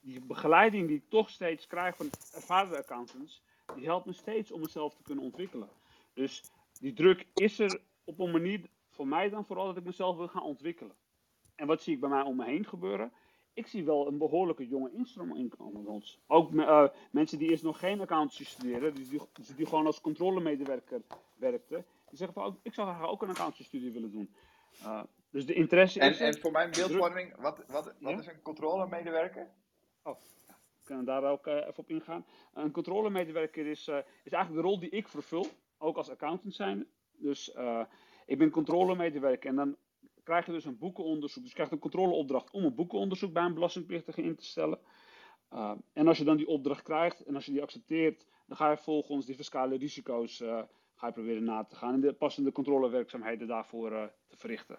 die begeleiding die ik toch steeds krijg van ervaren accountants, die helpt me steeds om mezelf te kunnen ontwikkelen. Dus die druk is er op een manier voor mij dan vooral dat ik mezelf wil gaan ontwikkelen. En wat zie ik bij mij om me heen gebeuren? Ik zie wel een behoorlijke jonge instroom inkomen bij ons. Ook uh, mensen die eerst nog geen accountancy studeren, die, die, die gewoon als controlemedewerker werkten, die zeggen van oh, ik zou graag ook een accountancy studie willen doen. Uh, dus de interesse en, is. En voor mijn beeldvorming, wat, wat, wat ja? is een controlemedewerker? Oh, we kunnen daar ook uh, even op ingaan. Een controlemedewerker is, is eigenlijk de rol die ik vervul, ook als accountant zijn. Dus ik ben controlemedewerker en dan krijg je dus een boekenonderzoek. Dus je krijgt een controleopdracht om een boekenonderzoek bij een belastingplichtige in te stellen. En als je dan die opdracht krijgt en als je die accepteert, dan ga je volgens die fiscale risico's ga je proberen na te gaan en de passende controlewerkzaamheden daarvoor te verrichten.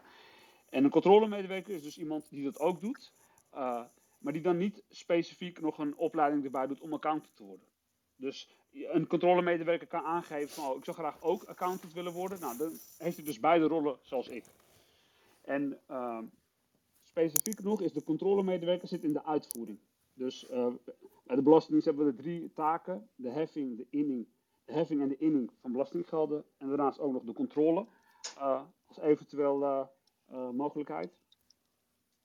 En een controlemedewerker is dus iemand die dat ook doet, maar die dan niet specifiek nog een opleiding erbij doet om accountant te worden. Dus een controlemedewerker kan aangeven van, oh, ik zou graag ook accountant willen worden. Nou, dan heeft hij dus beide rollen zoals ik. En uh, specifiek nog is de controlemedewerker zit in de uitvoering. Dus bij de Belastingdienst hebben we de drie taken: de heffing, de inning, de heffing en de inning van belastinggelden. En daarnaast ook nog de controle uh, als eventueel mogelijkheid.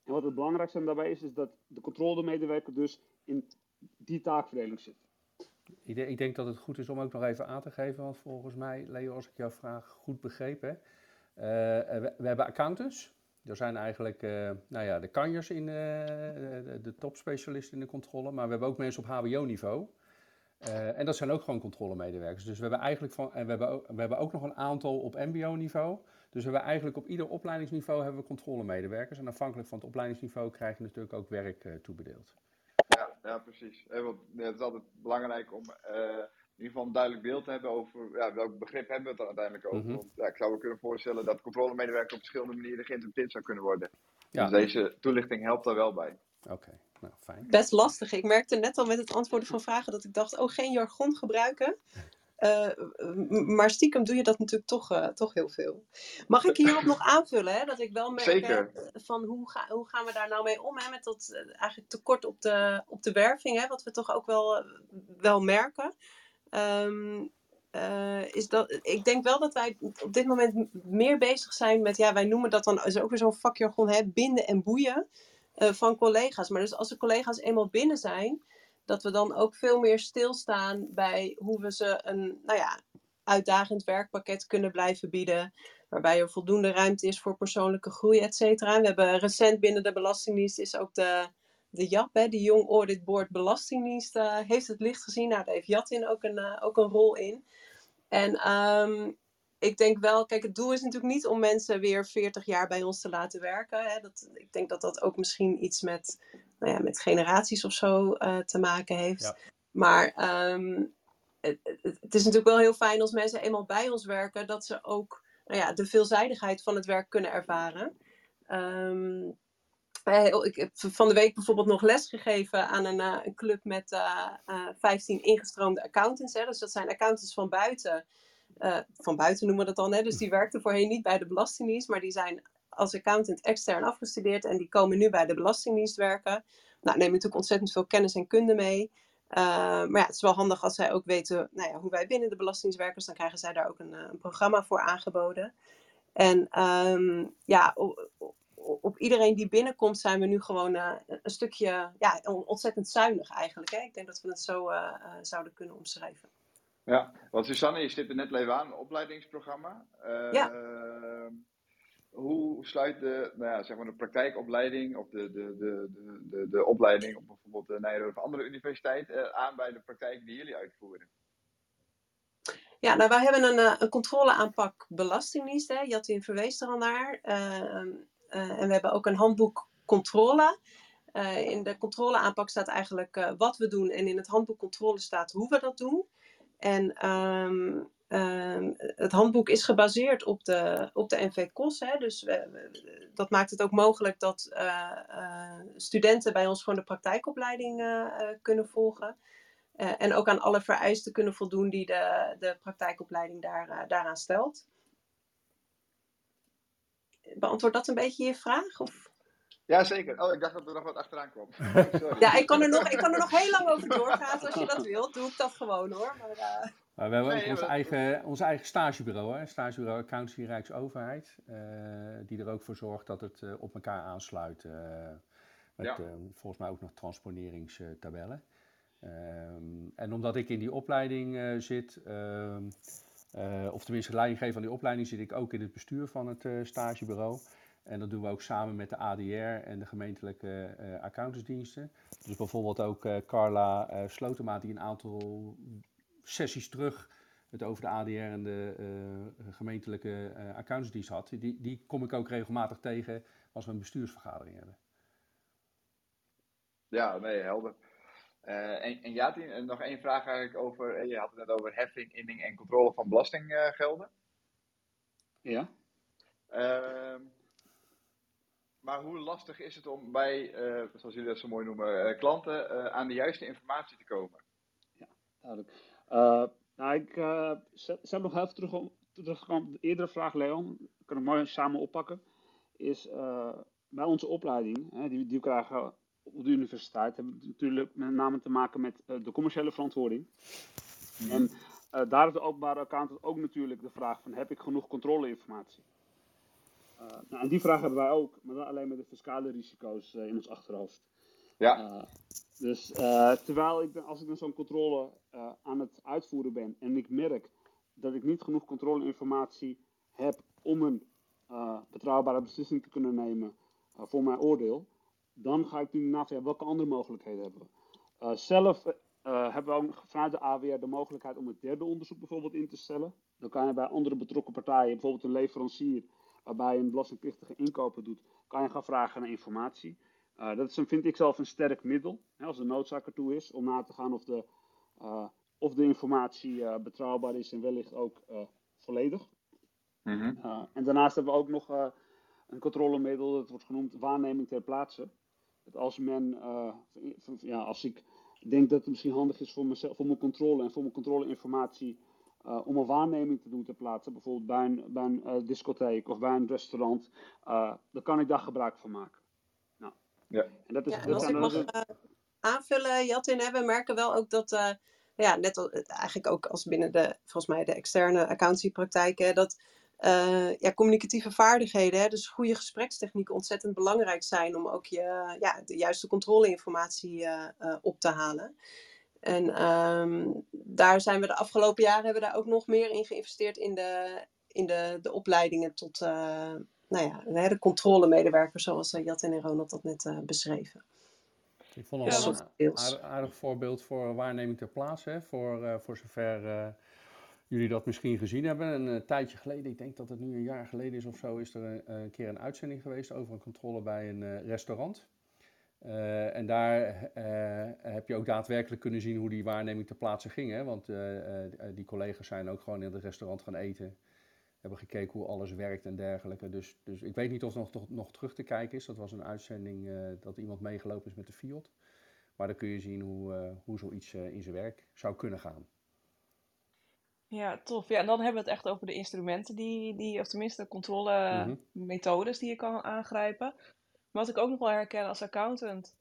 En wat het belangrijkste daarbij is, is dat de controlemedewerker dus in die taakverdeling zit. Ik denk dat het goed is om ook nog even aan te geven, want volgens mij, Leo, als ik jouw vraag goed begrepen heb, uh, we, hebben accountants. Er zijn eigenlijk uh, nou ja, de kanjers in, de, de topspecialisten in de controle, maar we hebben ook mensen op HBO-niveau. en dat zijn ook gewoon controlemedewerkers. Dus we hebben eigenlijk van, en we hebben, we hebben ook nog een aantal op MBO-niveau. Dus we hebben eigenlijk op ieder opleidingsniveau hebben we controlemedewerkers. En afhankelijk van het opleidingsniveau krijg je natuurlijk ook werk toebedeeld. Ja, ja precies. Het is altijd belangrijk om in ieder geval een duidelijk beeld te hebben over ja, welk begrip hebben we het dan uiteindelijk over. Mhm. Want ja, ik zou me kunnen voorstellen dat controlemedewerker op verschillende manieren geïnterpreteerd zou kunnen worden. Ja. Dus deze toelichting helpt daar wel bij. Oké, nou fijn. Best lastig. Ik merkte net al met het antwoorden van vragen dat ik dacht, oh, geen jargon gebruiken. Uh, maar stiekem doe je dat natuurlijk toch, uh, toch heel veel. Mag ik hierop nog <laughs> aanvullen? Hè? Dat ik wel merk Zeker. van hoe, ga, hoe gaan we daar nou mee om? Hè? Met dat uh, eigenlijk tekort op de, op de werving, hè? wat we toch ook wel, wel merken. Um, uh, is dat, ik denk wel dat wij op dit moment meer bezig zijn met, ja, wij noemen dat dan, is ook weer zo'n vakjargon, hè, binden en boeien van collega's. Maar dus als de collega's eenmaal binnen zijn, dat we dan ook veel meer stilstaan bij hoe we ze een, nou ja, uitdagend werkpakket kunnen blijven bieden. Waarbij er voldoende ruimte is voor persoonlijke groei, et cetera. We hebben recent binnen de Belastingdienst is ook de de JAP, hè, de Young Audit Board Belastingdienst, uh, heeft het licht gezien. Nou, daar heeft Jatin ook een, uh, ook een rol in. En um, ik denk wel, kijk, het doel is natuurlijk niet om mensen weer 40 jaar bij ons te laten werken. Hè. Dat, ik denk dat dat ook misschien iets met, nou ja, met generaties of zo uh, te maken heeft. Ja. Maar um, het, het, is natuurlijk wel heel fijn als mensen eenmaal bij ons werken, dat ze ook nou ja, de veelzijdigheid van het werk kunnen ervaren. Um, ik heb van de week bijvoorbeeld nog les gegeven aan een, uh, een club met uh, uh, 15 ingestroomde accountants. Hè. Dus dat zijn accountants van buiten. eh, van buiten noemen we dat dan. Hè. Dus die werkten voorheen niet bij de Belastingdienst, maar die zijn als accountant extern afgestudeerd en die komen nu bij de Belastingdienst werken. Nou, nemen natuurlijk ontzettend veel kennis en kunde mee. Uh, maar ja, het is wel handig als zij ook weten nou ja, hoe wij binnen de Belastingdienst werken. Dus dan krijgen zij daar ook een, een programma voor aangeboden. En um, ja, op iedereen die binnenkomt zijn we nu gewoon uh, een stukje ja, ontzettend zuinig eigenlijk. Hè? Ik denk dat we het zo uh, zouden kunnen omschrijven. Ja, want Susanne, je stipte net even aan, een opleidingsprogramma. ja. Hoe sluit de, nou ja, zeg maar de praktijkopleiding of de, de, de, de, de opleiding op bijvoorbeeld de Nijrode of andere universiteit aan bij de praktijk die jullie uitvoeren? Ja, nou wij hebben een, een controleaanpak belastingdienst. Hè. Jatin verwees er al naar. Uh, en we hebben ook een handboek controle. In de controleaanpak staat eigenlijk wat we doen. En in het handboek controle staat hoe we dat doen. En um, ehm, het handboek is gebaseerd op de, op de NV-KOS. Hè, dus we- we- dat maakt het ook mogelijk dat eh, eh, studenten bij ons gewoon de praktijkopleiding eh, kunnen volgen. Eh, en ook aan alle vereisten kunnen voldoen die de, de praktijkopleiding daar, daaraan stelt. Beantwoordt dat een beetje je vraag? Of? Jazeker. Oh, ik dacht dat er nog wat achteraan kwam. <laughs> Sorry. Ja, ik kan, er nog, ik kan er nog heel lang over doorgaan. Als je dat wilt, doe ik dat gewoon hoor. Maar, eh, Maar we hebben Nee, ook ons eigen, ons eigen stagebureau, hè? stagebureau Accountancy Rijksoverheid, eh, die er ook voor zorgt dat het eh, op elkaar aansluit. eh, met Ja. eh, volgens mij ook nog transponeringstabellen. Ehm, en omdat ik in die opleiding zit, ehm, eh, of tenminste leiding geef aan die opleiding, zit ik ook in het bestuur van het stagebureau. En dat doen we ook samen met de ADR en de gemeentelijke accountantsdiensten. Dus bijvoorbeeld ook Carla Slotema, die een aantal sessies terug het over de ADR en de eh, gemeentelijke eh accountantsdienst had. Die, die kom ik ook regelmatig tegen als we een bestuursvergadering hebben. Ja, nee, helder. Eh, en, en Jatin, eh, nog één vraag eigenlijk over, je had het net over heffing, inning en controle van belastinggelden. Ja? Ehm, maar hoe lastig is het om bij, eh, zoals jullie dat zo mooi noemen, eh, klanten eh, aan de juiste informatie te komen? Duidelijk. Eh, nou, ik zet, zet nog even terug om terugkomen op de eerdere vraag, Leon. Ik kan het mooi samen oppakken. Is uh, bij onze opleiding, hè, die, die we krijgen op de universiteit, hebben we natuurlijk met name te maken met de commerciële verantwoording. Mm. En uh, daar is de openbare accountant ook natuurlijk de vraag van, heb ik genoeg controleinformatie? Uh, nou, en die vraag hebben wij ook, maar dan alleen met de fiscale risico's uh, in ons achterhoofd. Ja. Dus uh, terwijl ik, als ik dan zo'n controle uh, aan het uitvoeren ben en ik merk dat ik niet genoeg controleinformatie heb om een uh, betrouwbare beslissing te kunnen nemen voor mijn oordeel, dan ga ik nu ja, welke andere mogelijkheden hebben we? Zelf hebben we ook vanuit de AWR de mogelijkheid om het derde onderzoek bijvoorbeeld in te stellen. Dan kan je bij andere betrokken partijen, bijvoorbeeld een leverancier, waarbij een belastingplichtige inkopen doet, kan je gaan vragen naar informatie. Uh, dat is een, vind ik zelf een sterk middel, hè, als de noodzaak ertoe is, om na te gaan of de, uh, of de informatie uh, betrouwbaar is en wellicht ook volledig. Mm -hmm. en daarnaast hebben we ook nog een controlemiddel, dat wordt genoemd waarneming ter plaatse. Dat als men, ja, als ik denk dat het misschien handig is voor, mezelf, voor mijn controle en voor mijn controleinformatie uh, om een waarneming te doen ter plaatse, bijvoorbeeld bij een, bij een uh, discotheek of bij een restaurant, uh, dan kan ik daar gebruik van maken. Ja. En, dat is, ja, en dat als ik mag een... aanvullen, Jatin, hè, we merken wel ook dat, ja, net al, eigenlijk ook als binnen de, volgens mij de externe accountiepraktijken, dat ja, communicatieve vaardigheden, hè, dus goede gesprekstechnieken ontzettend belangrijk zijn om ook je, ja, de juiste controleinformatie op te halen. En um, daar zijn we de afgelopen jaren hebben we daar ook nog meer in geïnvesteerd in de, in de, de opleidingen tot uh, nou ja, de controlemedewerkers, zoals uh, Jatin en Ronald dat net uh, beschreven. Ik vond het ja, een aardig, aardig voorbeeld voor waarneming ter plaatse, hè, voor, voor zover jullie dat misschien gezien hebben. Een tijdje geleden, ik denk dat het nu een jaar geleden is of zo, is er een, een keer een uitzending geweest over een controle bij een restaurant. Uh, en daar uh, heb je ook daadwerkelijk kunnen zien hoe die waarneming ter plaatse ging. Hè? Want die collega's zijn ook gewoon in het restaurant gaan eten. Hebben gekeken hoe alles werkt en dergelijke. Dus, dus ik weet niet of het nog, nog terug te kijken is. Dat was een uitzending dat iemand meegelopen is met de Fiat. Maar dan kun je zien hoe, hoe zoiets in zijn werk zou kunnen gaan. Ja, tof. Ja, en dan hebben we het echt over de instrumenten die, die of tenminste controlemethodes mm-hmm. die je kan aangrijpen. Wat ik ook nog wel herken als accountant,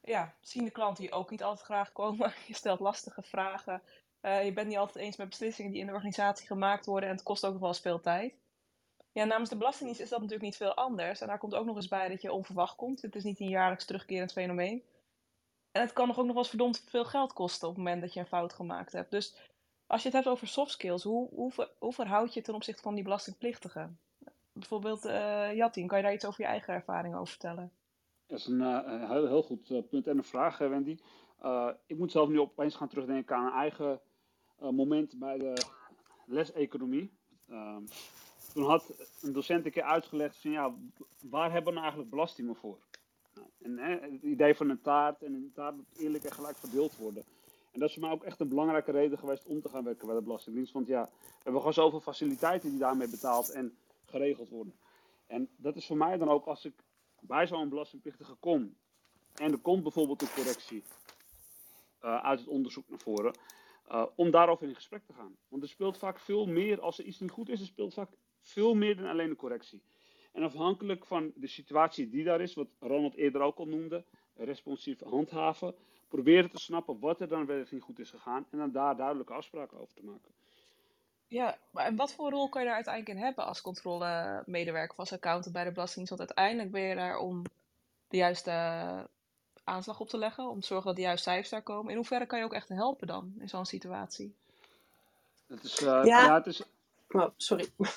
ja, zien de klanten die ook niet altijd graag komen. <laughs> Je stelt lastige vragen. Uh, je bent niet altijd eens met beslissingen die in de organisatie gemaakt worden en het kost ook nog wel tijd. Ja, namens de Belastingdienst is dat natuurlijk niet veel anders. En daar komt ook nog eens bij dat je onverwacht komt. Het is niet een jaarlijks terugkerend fenomeen. En het kan nog ook nog wel eens verdomd veel geld kosten op het moment dat je een fout gemaakt hebt. Dus als je het hebt over soft skills, hoe, hoe, hoe verhoud je ten opzichte van die belastingplichtigen? bijvoorbeeld, uh, Jatin, kan je daar iets over je eigen ervaring over vertellen? Dat is een uh, heel, heel goed punt en een vraag, Wendy. ik moet zelf nu opeens gaan terugdenken aan een eigen moment bij de les economie. Ehm, toen had een docent een keer uitgelegd van ja, waar hebben we nou eigenlijk belastingen voor? Nou, en het idee van een taart en een taart moet eerlijk en gelijk verdeeld worden. En dat is voor mij ook echt een belangrijke reden geweest om te gaan werken bij de Belastingdienst. Want ja, we hebben gewoon zoveel faciliteiten die daarmee betaald en geregeld worden. En dat is voor mij dan ook als ik bij zo'n belastingplichtige kom en er komt bijvoorbeeld een correctie uh, uit het onderzoek naar voren, uh, om daarover in gesprek te gaan. Want er speelt vaak veel meer, als er iets niet goed is, er speelt vaak veel meer dan alleen de correctie. En afhankelijk van de situatie die daar is, wat Ronald eerder ook al noemde, responsief handhaven, proberen te snappen wat er dan wel niet goed is gegaan en dan daar duidelijke afspraken over te maken. Ja, maar en wat voor rol kan je daar uiteindelijk in hebben als controlemedewerker of als accountant bij de Belastingdienst? Want uiteindelijk ben je daar om de juiste aanslag op te leggen, om te zorgen dat de juiste cijfers daar komen. In hoeverre kan je ook echt helpen dan in zo'n situatie? Het is, uh, ja. ja. het is... Oh, sorry. Ja.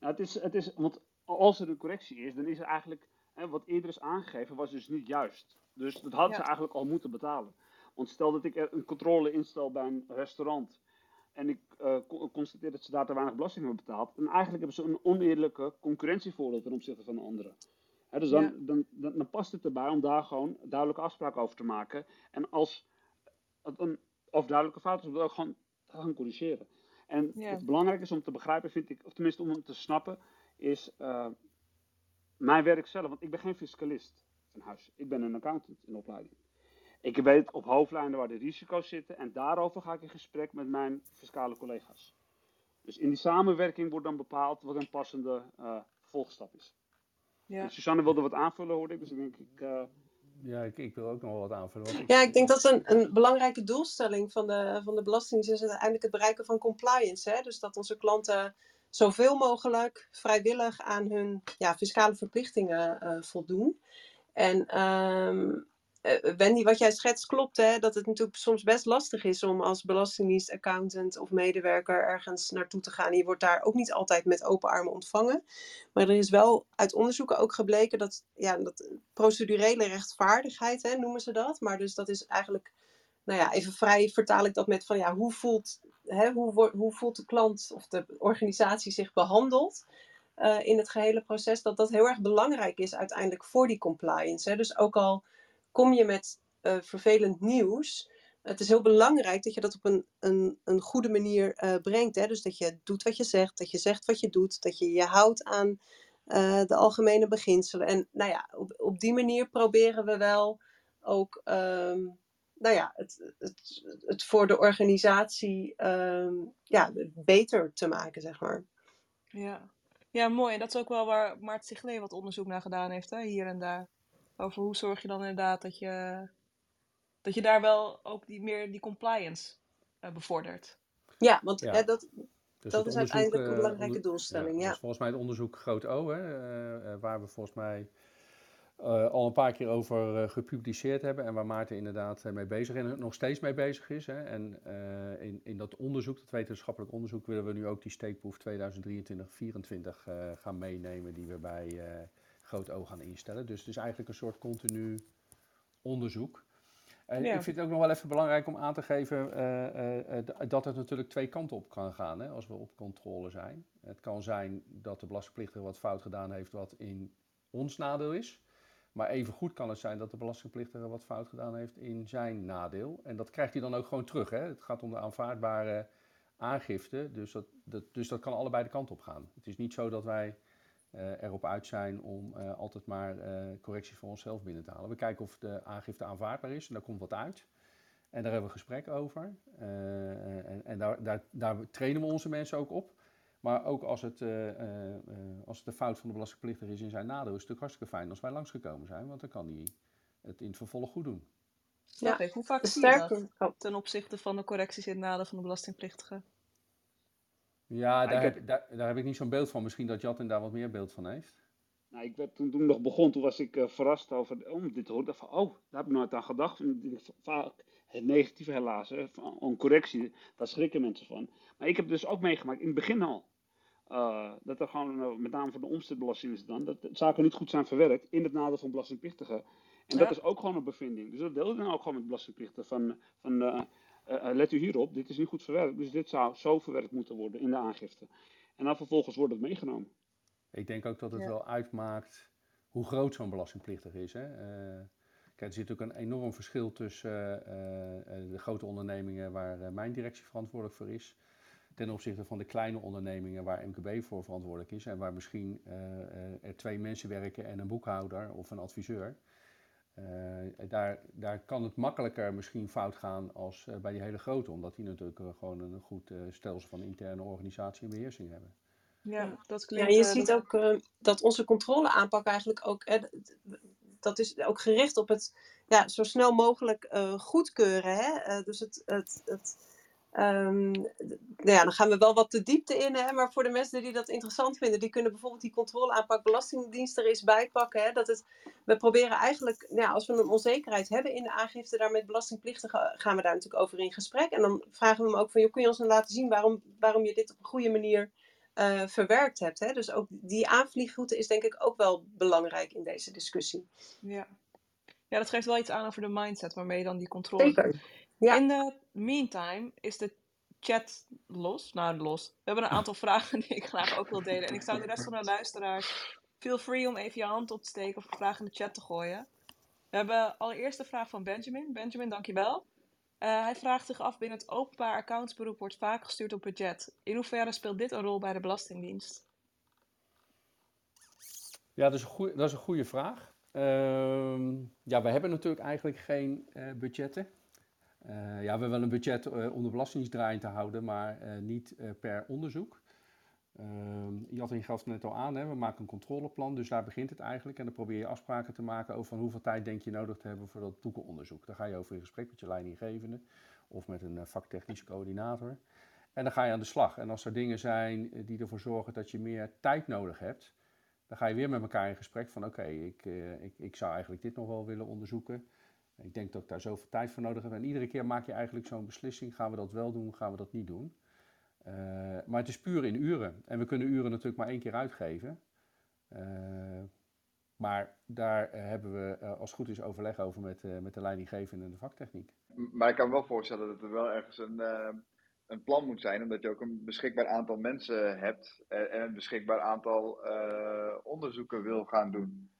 <laughs> het, is, het is, want als er een correctie is, dan is er eigenlijk, hè, wat eerder is aangegeven, was dus niet juist. Dus dat hadden Ja. ze eigenlijk al moeten betalen. Want stel dat ik een controle instel bij een restaurant en ik eh, co- constateer dat ze daar te weinig belasting hebben betaald, dan eigenlijk hebben ze een oneerlijke concurrentievoordeel ten opzichte van de anderen. Dus dan, Ja. dan, dan, dan past het erbij om daar gewoon duidelijke afspraken over te maken. En als het een of duidelijke fout is, dat ook gewoon gaan corrigeren. En Ja. het belangrijk is om te begrijpen, vind ik, of tenminste om te snappen, is eh, mijn werk zelf. Want ik ben geen fiscalist van huis. Ik ben een accountant in opleiding. Ik weet op hoofdlijnen waar de risico's zitten en daarover ga ik in gesprek met mijn fiscale collega's. Dus in die samenwerking wordt dan bepaald wat een passende eh volgstap is. Ja. En Suzanne wilde wat aanvullen, hoorde ik, dus ik denk ik. eh, Ja, ik, ik wil ook nog wel wat aanvullen. Want ik, Ja, ik denk dat een, een belangrijke doelstelling van de, van de Belastingdienst is uiteindelijk het bereiken van compliance. Hè? Dus dat onze klanten zoveel mogelijk vrijwillig aan hun ja, fiscale verplichtingen eh, voldoen. En ehm, eh, Wendy, wat jij schetst klopt, hè? dat het natuurlijk soms best lastig is om als belastingdienst, accountant of medewerker ergens naartoe te gaan. Je wordt daar ook niet altijd met open armen ontvangen. Maar er is wel uit onderzoeken ook gebleken dat, ja, dat procedurele rechtvaardigheid, hè, noemen ze dat. Maar dus dat is eigenlijk, nou ja, even vrij vertaal ik dat met van ja, hoe voelt, hè, hoe, hoe voelt de klant of de organisatie zich behandeld eh, in het gehele proces. Dat dat heel erg belangrijk is uiteindelijk voor die compliance. Hè. Dus ook al kom je met eh, vervelend nieuws. Het is heel belangrijk dat je dat op een, een, een goede manier eh, brengt. Hè? Dus dat je doet wat je zegt, dat je zegt wat je doet, dat je je houdt aan eh, de algemene beginselen. En nou ja, op, die manier proberen we wel ook ehm, nou ja, het, het, het voor de organisatie ehm, ja, beter te maken, zeg maar. Ja. ja, mooi. En dat is ook wel waar Maarten Siglee wat onderzoek naar gedaan heeft, hè, hier en daar. Over hoe zorg je dan inderdaad dat je, dat je daar wel ook die, meer die compliance eh, bevordert. Ja, want Ja. hè, dat, dus dat het is uiteindelijk een eh, belangrijke doelstelling, dat ja. is volgens mij het onderzoek Groot O, hè, eh, eh, waar we volgens mij eh, al een paar keer over eh, gepubliceerd hebben en waar Maarten inderdaad eh, mee bezig is en nog steeds mee bezig is. Hè. En eh, in, in dat onderzoek, dat wetenschappelijk onderzoek, willen we nu ook die steekproef 2023-2024 eh, gaan meenemen die we bij eh, Groot O gaan instellen. Dus het is eigenlijk een soort continu onderzoek. En Ja. ik vind het ook nog wel even belangrijk om aan te geven eh, eh, eh, dat het natuurlijk twee kanten op kan gaan hè, als we op controle zijn. Het kan zijn dat de belastingplichtige wat fout gedaan heeft wat in ons nadeel is. Maar evengoed kan het zijn dat de belastingplichtige wat fout gedaan heeft in zijn nadeel. En dat krijgt hij dan ook gewoon terug. Hè? Het gaat om de aanvaardbare aangifte. Dus dat, dat, dus dat kan allebei de kant op gaan. Het is niet zo dat wij erop uit zijn om eh, altijd maar eh, correcties voor onszelf binnen te halen. We kijken of de aangifte aanvaardbaar is en daar komt wat uit. En daar hebben we een gesprek over. Eh, en en daar, daar, daar trainen we onze mensen ook op. Maar ook als het, eh, eh, eh, als het de fout van de belastingplichtige is in zijn nadeel, is het natuurlijk hartstikke fijn als wij langsgekomen zijn, want dan kan hij het in het vervolg goed doen. Ja. Hoe vaak zie je dat Sterker, ten opzichte van de correcties in het nadeel van de belastingplichtige? Ja, ik daar, heb- heb, daar, daar heb ik niet zo'n beeld van. Misschien dat Jatin daar wat meer beeld van heeft. Nou, ik werd toen, toen ik nog begon, toen was ik eh, verrast over oh, dit hoor. Ik dacht van, oh, daar heb ik nooit aan gedacht. Vaak het negatieve helaas, hè, van een correctie, daar schrikken mensen van. Maar ik heb dus ook meegemaakt, in het begin al, eh, dat er gewoon, eh, met name voor de omzetbelasting is het dan, dat zaken niet goed zijn verwerkt in het nadeel van belastingplichtigen. En dat is ook gewoon een bevinding. Dus dat deel ik dan ook gewoon met belastingplichtigen van, van eh, eh, let u hierop, dit is niet goed verwerkt. Dus dit zou zo verwerkt moeten worden in de aangifte. En dan vervolgens wordt het meegenomen. Ik denk ook dat het Ja. wel uitmaakt hoe groot zo'n belastingplichtige is. Hè? Eh, Kijk, er zit natuurlijk een enorm verschil tussen de grote ondernemingen waar mijn directie verantwoordelijk voor is, ten opzichte van de kleine ondernemingen waar MKB voor verantwoordelijk is en waar misschien er twee mensen werken en een boekhouder of een adviseur. Uh, daar, daar kan het makkelijker misschien fout gaan als uh, bij die hele grote, omdat die natuurlijk uh, gewoon een goed stelsel van interne organisatie en beheersing hebben. Ja, dat klinkt... Ja, je ziet ook dat onze controleaanpak eigenlijk ook, dat is ook gericht op het ja, zo snel mogelijk goedkeuren. Hè? dus het, het, het Um, nou ja, dan gaan we wel wat de diepte in, hè, maar voor de mensen die dat interessant vinden, die kunnen bijvoorbeeld die controleaanpak Belastingdienst er eens bij pakken. Hè, dat het, we proberen eigenlijk, nou ja, als we een onzekerheid hebben in de aangifte, daar met belastingplichtigen gaan we daar natuurlijk over in gesprek. En dan vragen we hem ook van, joh, kun je ons dan laten zien waarom, waarom je dit op een goede manier uh, verwerkt hebt. Hè? Dus ook die aanvliegroute is denk ik ook wel belangrijk in deze discussie. Ja. Ja, dat geeft wel iets aan over de mindset waarmee je dan die controle... Zeker. Ja. In de meantime is de chat los. Nou, los. We hebben een aantal <laughs> vragen die ik graag ook wil delen. En ik zou de rest van de luisteraars... Feel free om even je hand op te steken of een vraag in de chat te gooien. We hebben allereerst de vraag van Benjamin. Benjamin, dankjewel. Uh, hij vraagt zich af, binnen het openbaar accountsberoep wordt vaak gestuurd op budget. In hoeverre speelt dit een rol bij de Belastingdienst? Ja, dat is een goeie, dat is een goede vraag. Uh, ja, we hebben natuurlijk eigenlijk geen uh, budgetten. Uh, ja, we hebben wel een budget uh, om de te houden, maar niet per onderzoek. Jatting gaf het net al aan, hè, we maken een controleplan, dus daar begint het eigenlijk. En dan probeer je afspraken te maken over van hoeveel tijd denk je nodig te hebben voor dat boekenonderzoek. Daar ga je over in gesprek met je leidinggevende of met een vaktechnische coördinator. En dan ga je aan de slag. En als er dingen zijn die ervoor zorgen dat je meer tijd nodig hebt, dan ga je weer met elkaar in gesprek van oké, ik, ik, ik zou eigenlijk dit nog wel willen onderzoeken. Ik denk dat ik daar zoveel tijd voor nodig heb. En iedere keer maak je eigenlijk zo'n beslissing. Gaan we dat wel doen, gaan we dat niet doen? Uh, maar het is puur in uren. En we kunnen uren natuurlijk maar één keer uitgeven. Uh, maar daar hebben we als het goed is overleg over met, met de leidinggevende en de vaktechniek. Maar ik kan me wel voorstellen dat er wel ergens een, een plan moet zijn. Omdat je ook een beschikbaar aantal mensen hebt. En een beschikbaar aantal onderzoeken wil gaan doen.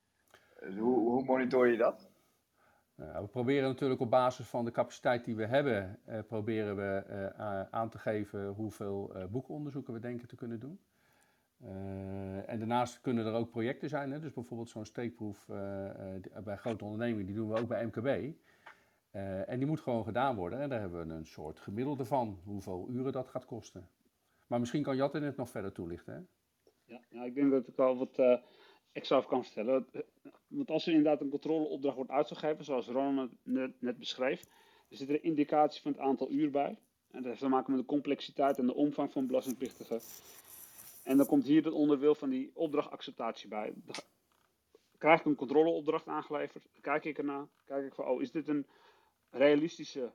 Dus hoe, hoe monitor je dat? Nou, we proberen natuurlijk op basis van de capaciteit die we hebben, eh, proberen we aan te geven hoeveel boekonderzoeken we denken te kunnen doen. en daarnaast kunnen er ook projecten zijn, hè? dus bijvoorbeeld zo'n steekproef bij grote ondernemingen, die doen we ook bij MKB. En die moet gewoon gedaan worden en daar hebben we een soort gemiddelde van, hoeveel uren dat gaat kosten. Maar misschien kan Jatte het nog verder toelichten. Hè? Ja, ik denk dat ik al wat extra kan vertellen. Want als er inderdaad een controleopdracht wordt uitgegeven, zoals Ronald net, beschreef, er zit er een indicatie van het aantal uur bij. En dat heeft te maken met de complexiteit en de omvang van belastingplichtigen. En dan komt hier het onderdeel van die opdrachtacceptatie bij. Krijg ik een controleopdracht aangeleverd, kijk ik ernaar, kijk ik van, oh, is dit een realistische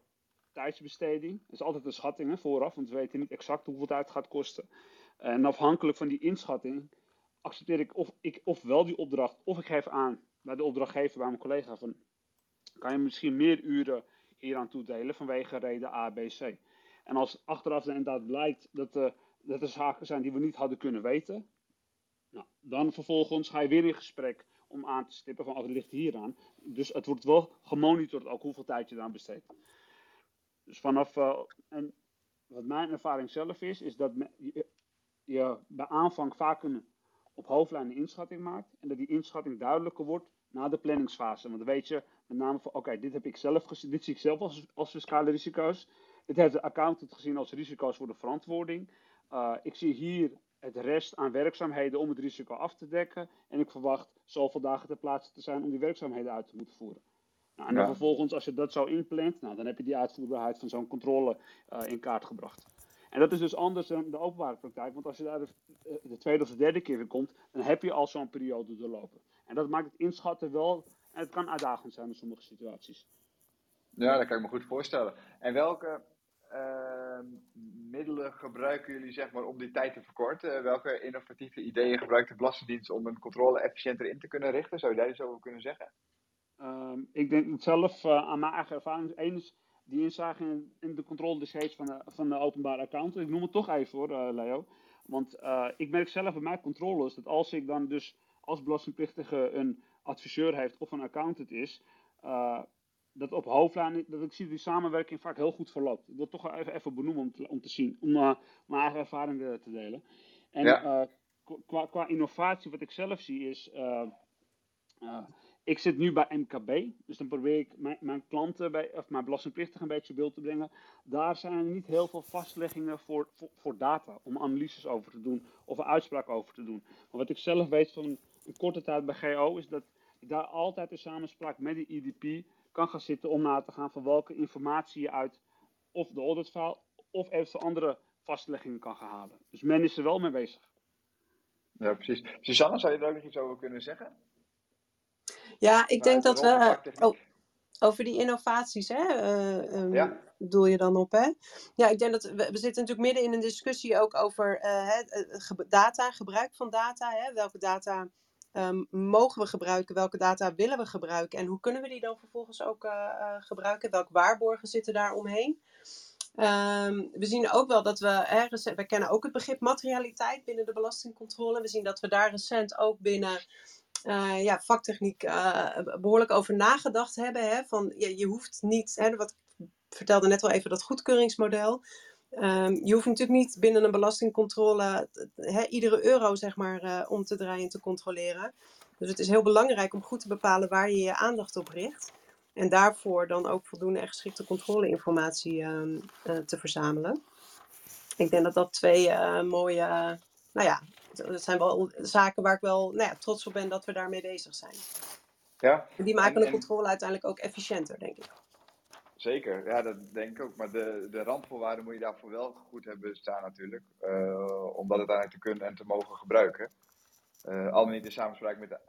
tijdsbesteding? Dat is altijd een schatting vooraf, want we weten niet exact hoeveel het gaat kosten. En afhankelijk van die inschatting accepteer ik of ik ofwel die opdracht, of ik geef aan bij de opdrachtgever, bij mijn collega, van kan je misschien meer uren hieraan toedelen vanwege reden A, B, C. En als achteraf inderdaad blijkt dat, uh, dat er zaken zijn die we niet hadden kunnen weten, nou, dan vervolgens ga je weer in gesprek om aan te stippen van, oh, het ligt hier aan. Dus het wordt wel gemonitord ook hoeveel tijd je eraan besteedt. Dus vanaf, uh, en wat mijn ervaring zelf is, is dat je, je bij aanvang vaak een op hoofdlijnen inschatting maakt. En dat die inschatting duidelijker wordt na de planningsfase. Want dan weet je met name van, oké, dit heb ik zelf gezien, dit zie ik zelf als, als fiscale risico's. Dit heeft de accountant gezien als risico's voor de verantwoording. Uh, ik zie hier het rest aan werkzaamheden om het risico af te dekken. En ik verwacht zoveel dagen ter plaatse te zijn om die werkzaamheden uit te moeten voeren. Nou, en dan ja. vervolgens, als je dat zo inplant, nou, dan heb je die uitvoerbaarheid van zo'n controle uh, in kaart gebracht. En dat is dus anders dan de openbare praktijk, want als je daar de, de tweede of de derde keer weer komt, dan heb je al zo'n periode doorlopen. En dat maakt het inschatten wel, en het kan uitdagend zijn in sommige situaties. Ja, dat kan ik me goed voorstellen. En welke middelen gebruiken jullie zeg maar, om die tijd te verkorten? Welke innovatieve ideeën gebruikt de Belastingdienst om een controle efficiënter in te kunnen richten? Zou je daar iets over kunnen zeggen? Uh, ik denk zelf uh, aan mijn eigen ervaring. Eén is die inzage in, de controledossiers van de, van de openbare account. Ik noem het toch even hoor, uh, Leo. Want ik merk zelf bij mijn controles dat als ik dan dus als belastingplichtige een adviseur heeft of een accountant is, eh, dat op hoofdlijn, dat ik zie die samenwerking vaak heel goed verloopt. Ik wil het toch even, even benoemen om te, om te zien, om uh, mijn eigen ervaringen te delen. En Ja. uh, qua, qua innovatie, wat ik zelf zie, is. Uh, ik zit nu bij MKB, dus dan probeer ik mijn, mijn klanten, bij, of mijn belastingplichtigen een beetje beeld te brengen. Daar zijn niet heel veel vastleggingen voor, voor, voor, data, om analyses over te doen of een uitspraak over te doen. Maar wat ik zelf weet van een korte tijd bij GO, is dat je daar altijd in samenspraak met die IDP kan gaan zitten om na te gaan van welke informatie je uit of de auditfile of eventueel andere vastleggingen kan gaan halen. Dus men is er wel mee bezig. Ja, precies. Susanne, zou je er ook nog iets over kunnen zeggen? Ja, ik denk dat we. Oh, over die innovaties, hè? Uh, um, ja. Doel je dan op, hè? Ja, ik denk dat we, we zitten natuurlijk midden in een discussie ook over uh, hè, data, gebruik van data. Hè? Welke data um, mogen we gebruiken? Welke data willen we gebruiken? En hoe kunnen we die dan vervolgens ook uh, gebruiken? Welke waarborgen zitten daar omheen? Um, we zien ook wel dat we, hè, we kennen ook het begrip materialiteit binnen de belastingcontrole. We zien dat we daar recent ook binnen uh, ja, vaktechniek behoorlijk over nagedacht hebben. Hè, van, ja, je hoeft niet, hè, wat ik vertelde net wel even, dat goedkeuringsmodel. Um, je hoeft natuurlijk niet binnen een belastingcontrole iedere euro zeg maar, uh, om te draaien en te controleren. Dus het is heel belangrijk om goed te bepalen waar je je aandacht op richt. En daarvoor dan ook voldoende en geschikte controleinformatie uh, uh, te verzamelen. Ik denk dat dat twee uh, mooie, nou ja, dat zijn wel zaken waar ik wel nou ja, trots op ben dat we daarmee bezig zijn. Ja. En die maken en, de en... controle uiteindelijk ook efficiënter, denk ik. Zeker, ja, dat denk ik ook. Maar de, de randvoorwaarden moet je daarvoor wel goed hebben staan natuurlijk. Uh, om dat uiteindelijk te kunnen en te mogen gebruiken. Uh, al niet in samenspraak met de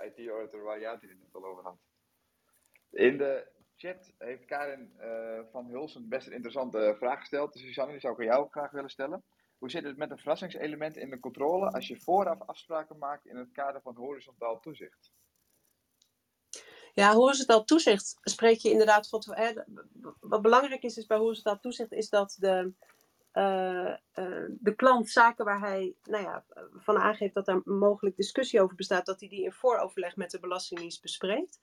uh, IT-auditor waar Jaat het net al over had. In de chat heeft Karin van Hulsen best een interessante vraag gesteld. Dus Susanne, die zou ik aan jou graag willen stellen. Hoe zit het met een verrassingselement in de controle als je vooraf afspraken maakt in het kader van horizontaal toezicht? Ja, horizontaal toezicht spreek je inderdaad van. Wat belangrijk is, is bij horizontaal toezicht is dat de, uh, uh, de klant zaken waar hij nou ja, van aangeeft dat er mogelijk discussie over bestaat, dat hij die in vooroverleg met de Belastingdienst bespreekt.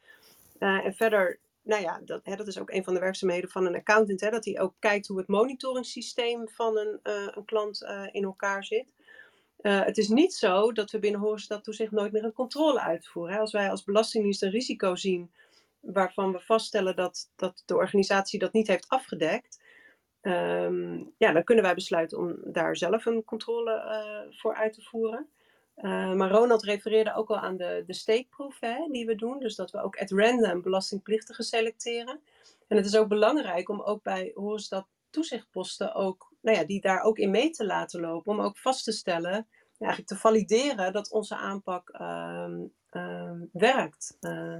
Uh, en verder, nou ja, dat, hè, dat is ook een van de werkzaamheden van een accountant, hè, dat hij ook kijkt hoe het monitoringssysteem van een, een klant in elkaar zit. Uh, het is niet zo dat we binnen horizontaal toezicht nooit meer een controle uitvoeren. Als wij als Belastingdienst een risico zien waarvan we vaststellen dat, dat de organisatie dat niet heeft afgedekt, um, ja, dan kunnen wij besluiten om daar zelf een controle uh, voor uit te voeren. Uh, maar Ronald refereerde ook al aan de, de steekproef hè, die we doen. Dus dat we ook at random belastingplichtigen selecteren. En het is ook belangrijk om ook bij horizontaal toezichtposten ook, nou ja, die daar ook in mee te laten lopen. Om ook vast te stellen, ja, eigenlijk te valideren dat onze aanpak uh, uh, werkt. Uh,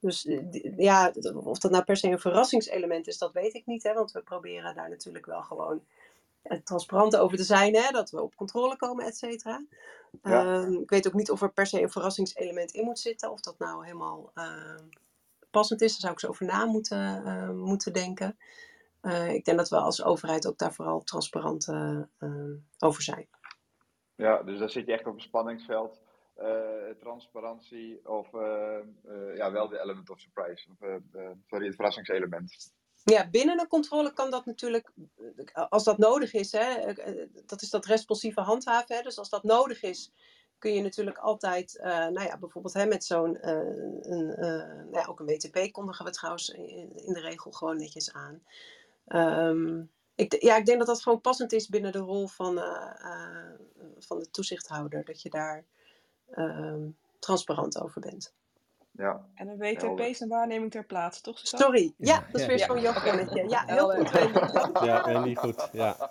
dus ja, of dat nou per se een verrassingselement is, dat weet ik niet. Hè, want we proberen daar natuurlijk wel gewoon transparant over te zijn. Hè, dat we op controle komen, et cetera. Ja. ik weet ook niet of er per se een verrassingselement in moet zitten. Of dat nou helemaal passend is. Daar zou ik zo over na moeten, moeten denken. Uh, ik denk dat we als overheid ook daar vooral transparant uh, uh, over zijn. Ja, dus daar zit je echt op een spanningsveld. transparantie of ja, wel de element of surprise. Of, sorry, het verrassingselement. Ja, binnen een controle kan dat natuurlijk, als dat nodig is, hè, dat is dat responsieve handhaven. Hè, dus als dat nodig is, kun je natuurlijk altijd, uh, nou ja, bijvoorbeeld hè, met zo'n, uh, een, uh, nou ja, ook een WTP kondigen we trouwens in, in de regel gewoon netjes aan. Um, ik, ja, ik denk dat dat gewoon passend is binnen de rol van, van de toezichthouder, dat je daar transparant over bent. Ja. En een WTP is een waarneming ter plaatse, toch? Zo? Sorry, ja, dat is weer zo'n jargonnetje. Ja, heel goed. Ja, Wendy, goed. Ja,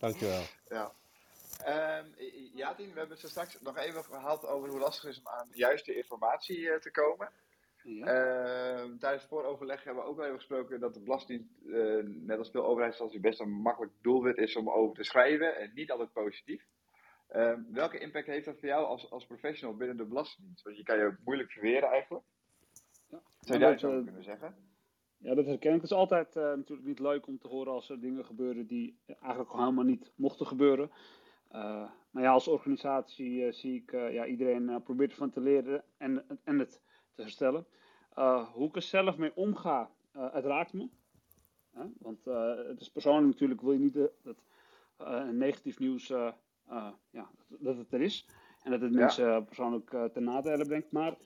dankjewel. Ja. Um, ja, Tien, we hebben het straks nog even gehad over hoe lastig het is om aan juiste informatie uh, te komen. Ja. Uh, tijdens het vooroverleg hebben we ook wel even gesproken dat de Belastingdienst, uh, net als veel overheidsinstanties, best een makkelijk doelwit is om over te schrijven en niet altijd positief. Uh, welke impact heeft dat voor jou als, als professional binnen de Belastingdienst? Want je kan je ook moeilijk verweren eigenlijk. Ja. Zou je daar iets over kunnen zeggen? Ja, dat herken ik. Het is altijd uh, natuurlijk niet leuk om te horen als er dingen gebeuren die eigenlijk gewoon helemaal niet mochten gebeuren. Uh, maar ja, als organisatie uh, zie ik ja, iedereen probeert ervan te leren en, en het te herstellen. eh, hoe ik er zelf mee omga, eh, het raakt me. Want eh, het is persoonlijk natuurlijk, wil je niet dat negatief nieuws, ja, dat, dat het er is. En dat het Ja. mensen persoonlijk ten nadele brengt. Maar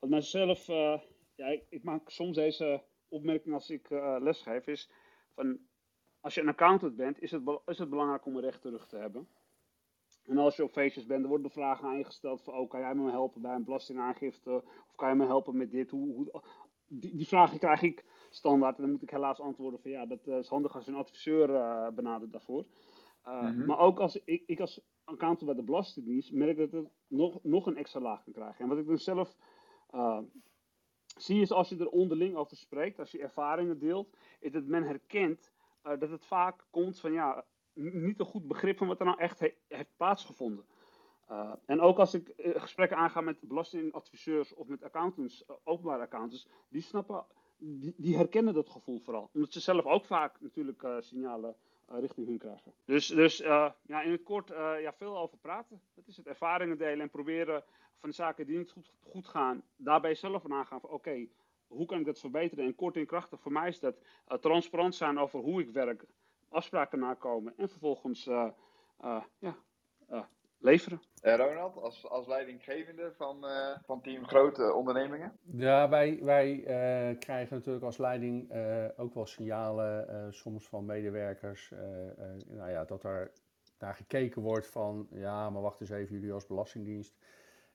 wat mijzelf, ja, ik, ik maak soms deze opmerking als ik lesgeef, is van als je een accountant bent, is het, is het belangrijk om een rechte rug te hebben. En als je op feestjes bent, er worden de vragen aan je gesteld van, oh, kan jij me helpen bij een belastingaangifte? Of kan je me helpen met dit? Hoe, hoe, die, die vragen krijg ik standaard en dan moet ik helaas antwoorden van, ja, dat eh, is handig als je een adviseur eh, benadert daarvoor. Uh, Mhm. Maar ook als ik, ik als accountant bij de Belastingdienst merk dat het nog, nog een extra laag kan krijgen. En wat ik dan zelf uh, zie is als je er onderling over spreekt, als je ervaringen deelt, is dat men herkent uh, dat het vaak komt van ja, niet een goed begrip van wat er nou echt he heeft plaatsgevonden. Uh, en ook als ik uh, gesprekken aanga met belastingadviseurs of met accountants, uh, openbare accountants, die snappen, die, die, herkennen dat gevoel vooral. Omdat ze zelf ook vaak natuurlijk signalen richting hun krijgen. Dus, dus ja, in het kort, ja, veel over praten. Dat is het, ervaringen delen en proberen van de zaken die niet goed, goed gaan, daarbij zelf nagaan van oké, hoe kan ik dat verbeteren? En kort en krachtig, voor mij is dat transparant zijn over hoe ik werk, afspraken nakomen en vervolgens ja, leveren. Uh, Ronald, als, als leidinggevende van, uh, van team grote ondernemingen? Ja, wij, wij uh, krijgen natuurlijk als leiding uh, ook wel signalen, soms van medewerkers, nou ja, dat er naar gekeken wordt van, ja, maar wacht eens even, jullie als Belastingdienst.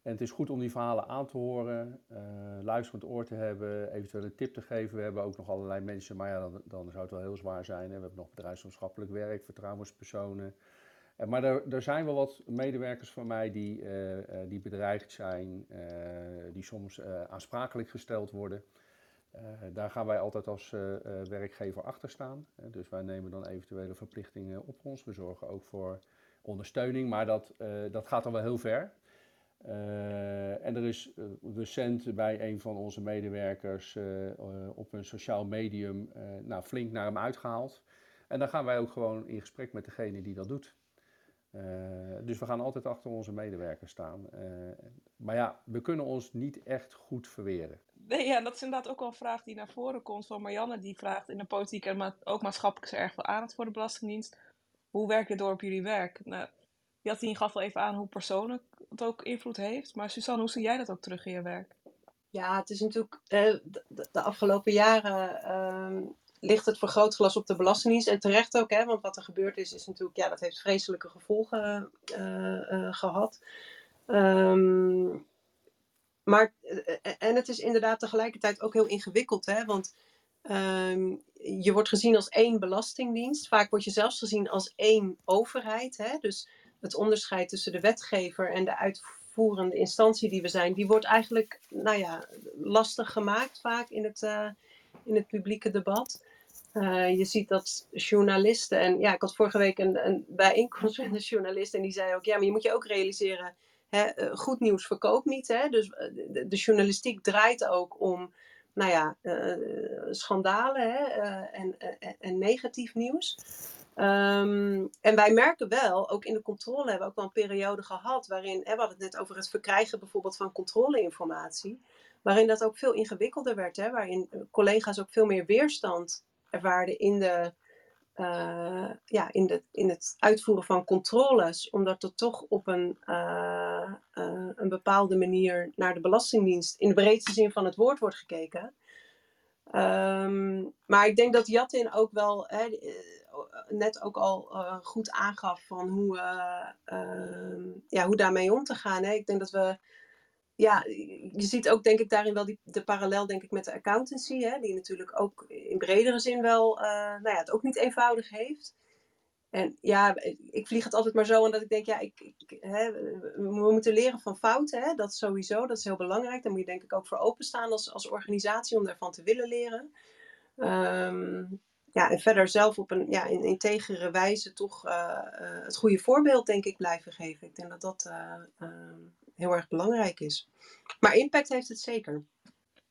En het is goed om die verhalen aan te horen, luisterend oor te hebben, eventueel een tip te geven. We hebben ook nog allerlei mensen, maar ja, dan, dan zou het wel heel zwaar zijn. Hè? We hebben nog bedrijfsmaatschappelijk werk, vertrouwenspersonen. Maar er, zijn wel wat medewerkers van mij die, uh, die bedreigd zijn, die soms aansprakelijk gesteld worden. daar gaan wij altijd als werkgever achter staan. dus wij nemen dan eventuele verplichtingen op ons. We zorgen ook voor ondersteuning, maar dat, dat gaat dan wel heel ver. En er is recent bij een van onze medewerkers op een sociaal medium nou, flink naar hem uitgehaald. En dan gaan wij ook gewoon in gesprek met degene die dat doet. Dus we gaan altijd achter onze medewerkers staan. Maar ja, we kunnen ons niet echt goed verweren. Nee, ja, dat is inderdaad ook wel een vraag die naar voren komt van Marianne. Die vraagt in de politiek en ook maatschappelijk is er erg veel aandacht voor de Belastingdienst. Hoe werkt dit door op jullie werk? Nou, Jatien gaf wel even aan hoe persoonlijk het ook invloed heeft. Maar Suzanne, hoe zie jij dat ook terug in je werk? Ja, het is natuurlijk uh, de, de, afgelopen jaren ehm, ligt het vergrootglas op de Belastingdienst. En terecht ook, hè, want wat er gebeurd is, is natuurlijk, ja, dat heeft vreselijke gevolgen uh, uh, gehad. Um, maar, en het is inderdaad tegelijkertijd ook heel ingewikkeld, hè, want um, je wordt gezien als één belastingdienst. Vaak word je zelfs gezien als één overheid. Hè, dus het onderscheid tussen de wetgever en de uitvoerende instantie die we zijn, die wordt eigenlijk, nou ja, lastig gemaakt vaak in het, uh, in het publieke debat. Uh, je ziet dat journalisten, en ja, ik had vorige week een, een bijeenkomst met een journalist en die zei ook, ja, maar je moet je ook realiseren, hè, uh, goed nieuws verkoopt niet. Hè? Dus de, de, journalistiek draait ook om, nou ja, schandalen hè, en, en, negatief nieuws. Um, en wij merken wel, ook in de controle hebben we ook wel een periode gehad waarin, hè, we hadden het net over het verkrijgen bijvoorbeeld van controleinformatie, waarin dat ook veel ingewikkelder werd, hè, waarin collega's ook veel meer weerstand ervaarden in, de, uh, ja, in, in het uitvoeren van controles, omdat er toch op een, uh, een bepaalde manier naar de Belastingdienst in de breedste zin van het woord wordt gekeken. Um, maar ik denk dat Jatin ook wel hè, net ook al goed aangaf van hoe, ja, hoe daarmee om te gaan. Hè. Ik denk dat we ja, je ziet ook denk ik daarin wel die, de parallel denk ik met de accountancy, hè, die natuurlijk ook in bredere zin wel, uh, nou ja, het ook niet eenvoudig heeft. En ja, ik vlieg het altijd maar zo en dat ik denk, ja, ik, hè, we moeten leren van fouten, hè, dat sowieso, dat is heel belangrijk. Daar moet je denk ik ook voor openstaan als, als organisatie om daarvan te willen leren. Um, ja, en verder zelf op een ja, in integere wijze toch uh, uh, het goede voorbeeld denk ik blijven geven. Ik denk dat dat heel erg belangrijk is. Maar impact heeft het zeker.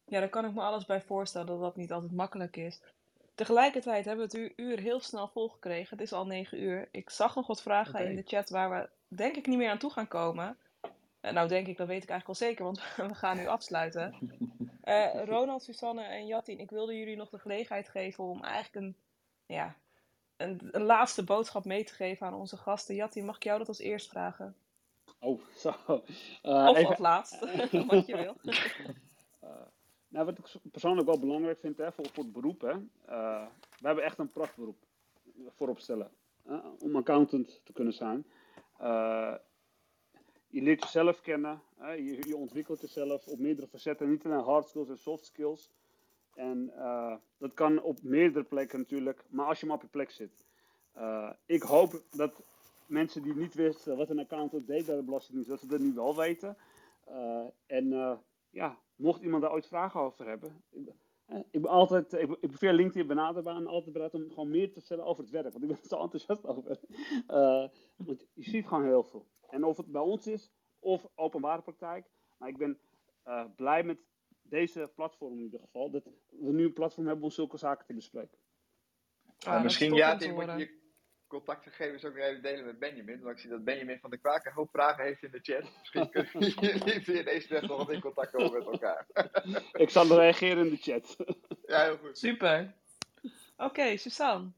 Ja, daar kan ik me alles bij voorstellen dat dat niet altijd makkelijk is. Tegelijkertijd hebben we het uur heel snel volgekregen. Het is al negen uur. Ik zag nog wat vragen in de chat waar we denk ik niet meer aan toe gaan komen. Eh, nou denk ik, dat weet ik eigenlijk wel zeker, want <laughs> we gaan nu afsluiten. Eh, Ronald, Susanne en Jatin, ik wilde jullie nog de gelegenheid geven om eigenlijk een, ja, een, een laatste boodschap mee te geven aan onze gasten. Jatin, mag ik jou dat als eerst vragen? Oh, <laughs> zo. Uh, of even... als laatst, <laughs> wat je wil. Uh, nou, wat ik persoonlijk wel belangrijk vind hè, voor, voor het beroep. Hè. We hebben echt een prachtberoep voorop stellen. om accountant te kunnen zijn. Je leert jezelf kennen. Je, je, ontwikkelt jezelf op meerdere facetten. Niet alleen hard skills en soft skills. En dat kan op meerdere plekken natuurlijk. Maar als je maar op je plek zit. ik hoop dat mensen die niet wisten wat een accountant deed bij de Belastingdienst, dat ze dat nu wel weten. Uh, en ja, mocht iemand daar ooit vragen over hebben. Ik, ben altijd, ik, ik ben via LinkedIn benaderbaar en altijd bereid om gewoon meer te vertellen over het werk. Want ik ben er zo enthousiast over. want je ziet gewoon heel veel. En of het bij ons is of openbare praktijk. Maar ik ben blij met deze platform in ieder geval. Dat we nu een platform hebben om zulke zaken te bespreken. Ah, misschien ja, dit moet je contactgegevens ook even delen met Benjamin. Want ik zie dat Benjamin van de Kwaak een hoop vragen heeft in de chat. Misschien kunnen jullie via deze weg nog wat in contact komen met elkaar. ik zal reageren in de chat. ja, heel goed. Super. Oké, okay, Suzanne.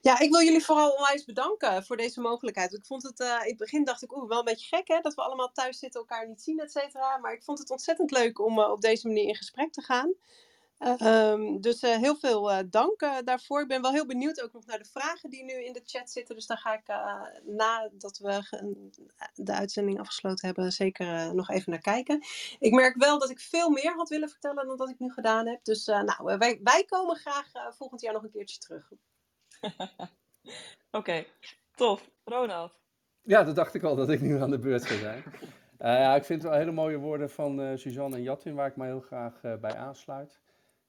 Ja, ik wil jullie vooral onwijs bedanken voor deze mogelijkheid. Ik vond het, uh, in het begin dacht ik, oeh, wel een beetje gek hè, dat we allemaal thuis zitten, elkaar niet zien, et cetera. Maar ik vond het ontzettend leuk om uh, op deze manier in gesprek te gaan. Um, dus uh, heel veel dank daarvoor. Ik ben wel heel benieuwd ook nog naar de vragen die nu in de chat zitten. Dus daar ga ik nadat we de uitzending afgesloten hebben zeker nog even naar kijken. Ik merk wel dat ik veel meer had willen vertellen dan dat ik nu gedaan heb. Dus nou, wij, wij komen graag volgend jaar nog een keertje terug. <laughs> Oké, okay, tof. Ronald? Ja, dat dacht ik al dat ik nu aan de beurt zou zijn. <laughs> ja, ik vind het wel hele mooie woorden van Suzanne en Jatin, waar ik mij heel graag bij aansluit.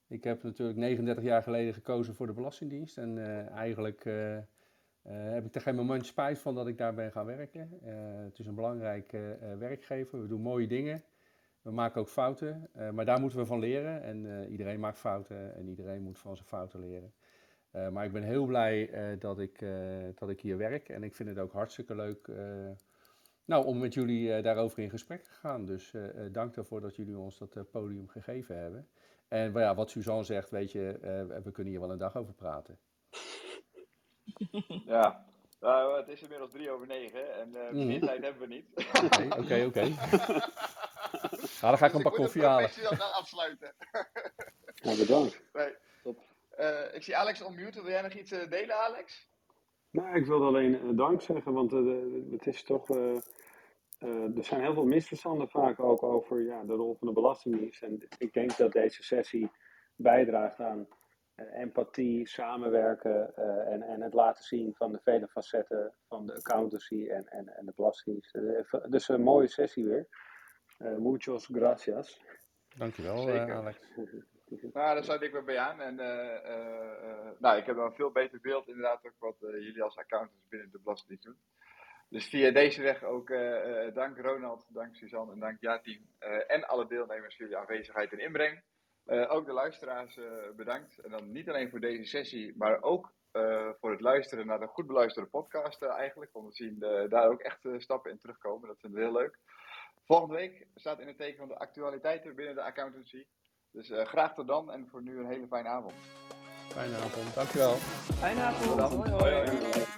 Ik heb natuurlijk 39 jaar geleden gekozen voor de Belastingdienst. En eigenlijk heb ik er geen moment spijt van dat ik daar ben gaan werken. het is een belangrijke werkgever. We doen mooie dingen. We maken ook fouten. maar daar moeten we van leren. En iedereen maakt fouten en iedereen moet van zijn fouten leren. Maar ik ben heel blij dat, ik, dat ik hier werk. En ik vind het ook hartstikke leuk nou, om met jullie daarover in gesprek te gaan. Dus dank daarvoor dat jullie ons dat podium gegeven hebben. En ja, wat Suzanne zegt, weet je, uh, we kunnen hier wel een dag over praten. Ja, nou, het is inmiddels drie over negen en uh, meer tijd hebben we niet. <laughs> Oké, oké, oké. <laughs> Nou, dan ga ik dus een pak koffie halen. Ik moet dan afsluiten. Ja, bedankt. Nee. Uh, ik zie Alex onmute. Wil jij nog iets delen, Alex? Nou, ik wilde alleen dank zeggen, want het is toch uh, er zijn heel veel misverstanden vaak ook over ja, de rol van de Belastingdienst. En ik denk dat deze sessie bijdraagt aan uh, empathie, samenwerken uh, en, en het laten zien van de vele facetten van de accountancy en, en, en de Belastingdienst. dus een mooie sessie weer. muchos gracias. Dankjewel, Zeker. Alex. <laughs> Nou, daar sluit ik weer bij aan. En, nou, ik heb een veel beter beeld inderdaad ook wat jullie als accountants binnen de Belastingdienst doen. Dus via deze weg ook dank Ronald, dank Suzanne en dank Ja-team en alle deelnemers voor jullie aanwezigheid en inbreng. ook de luisteraars bedankt. En dan niet alleen voor deze sessie, maar ook voor het luisteren naar de goed beluisterde podcast eigenlijk. Want we zien daar ook echt stappen in terugkomen. Dat vinden we heel leuk. Volgende week staat in het teken van de actualiteiten binnen de accountancy. Dus graag tot dan en voor nu een hele fijne avond. Fijne avond, dankjewel. Fijne avond. Hoi, hoi. hoi, hoi.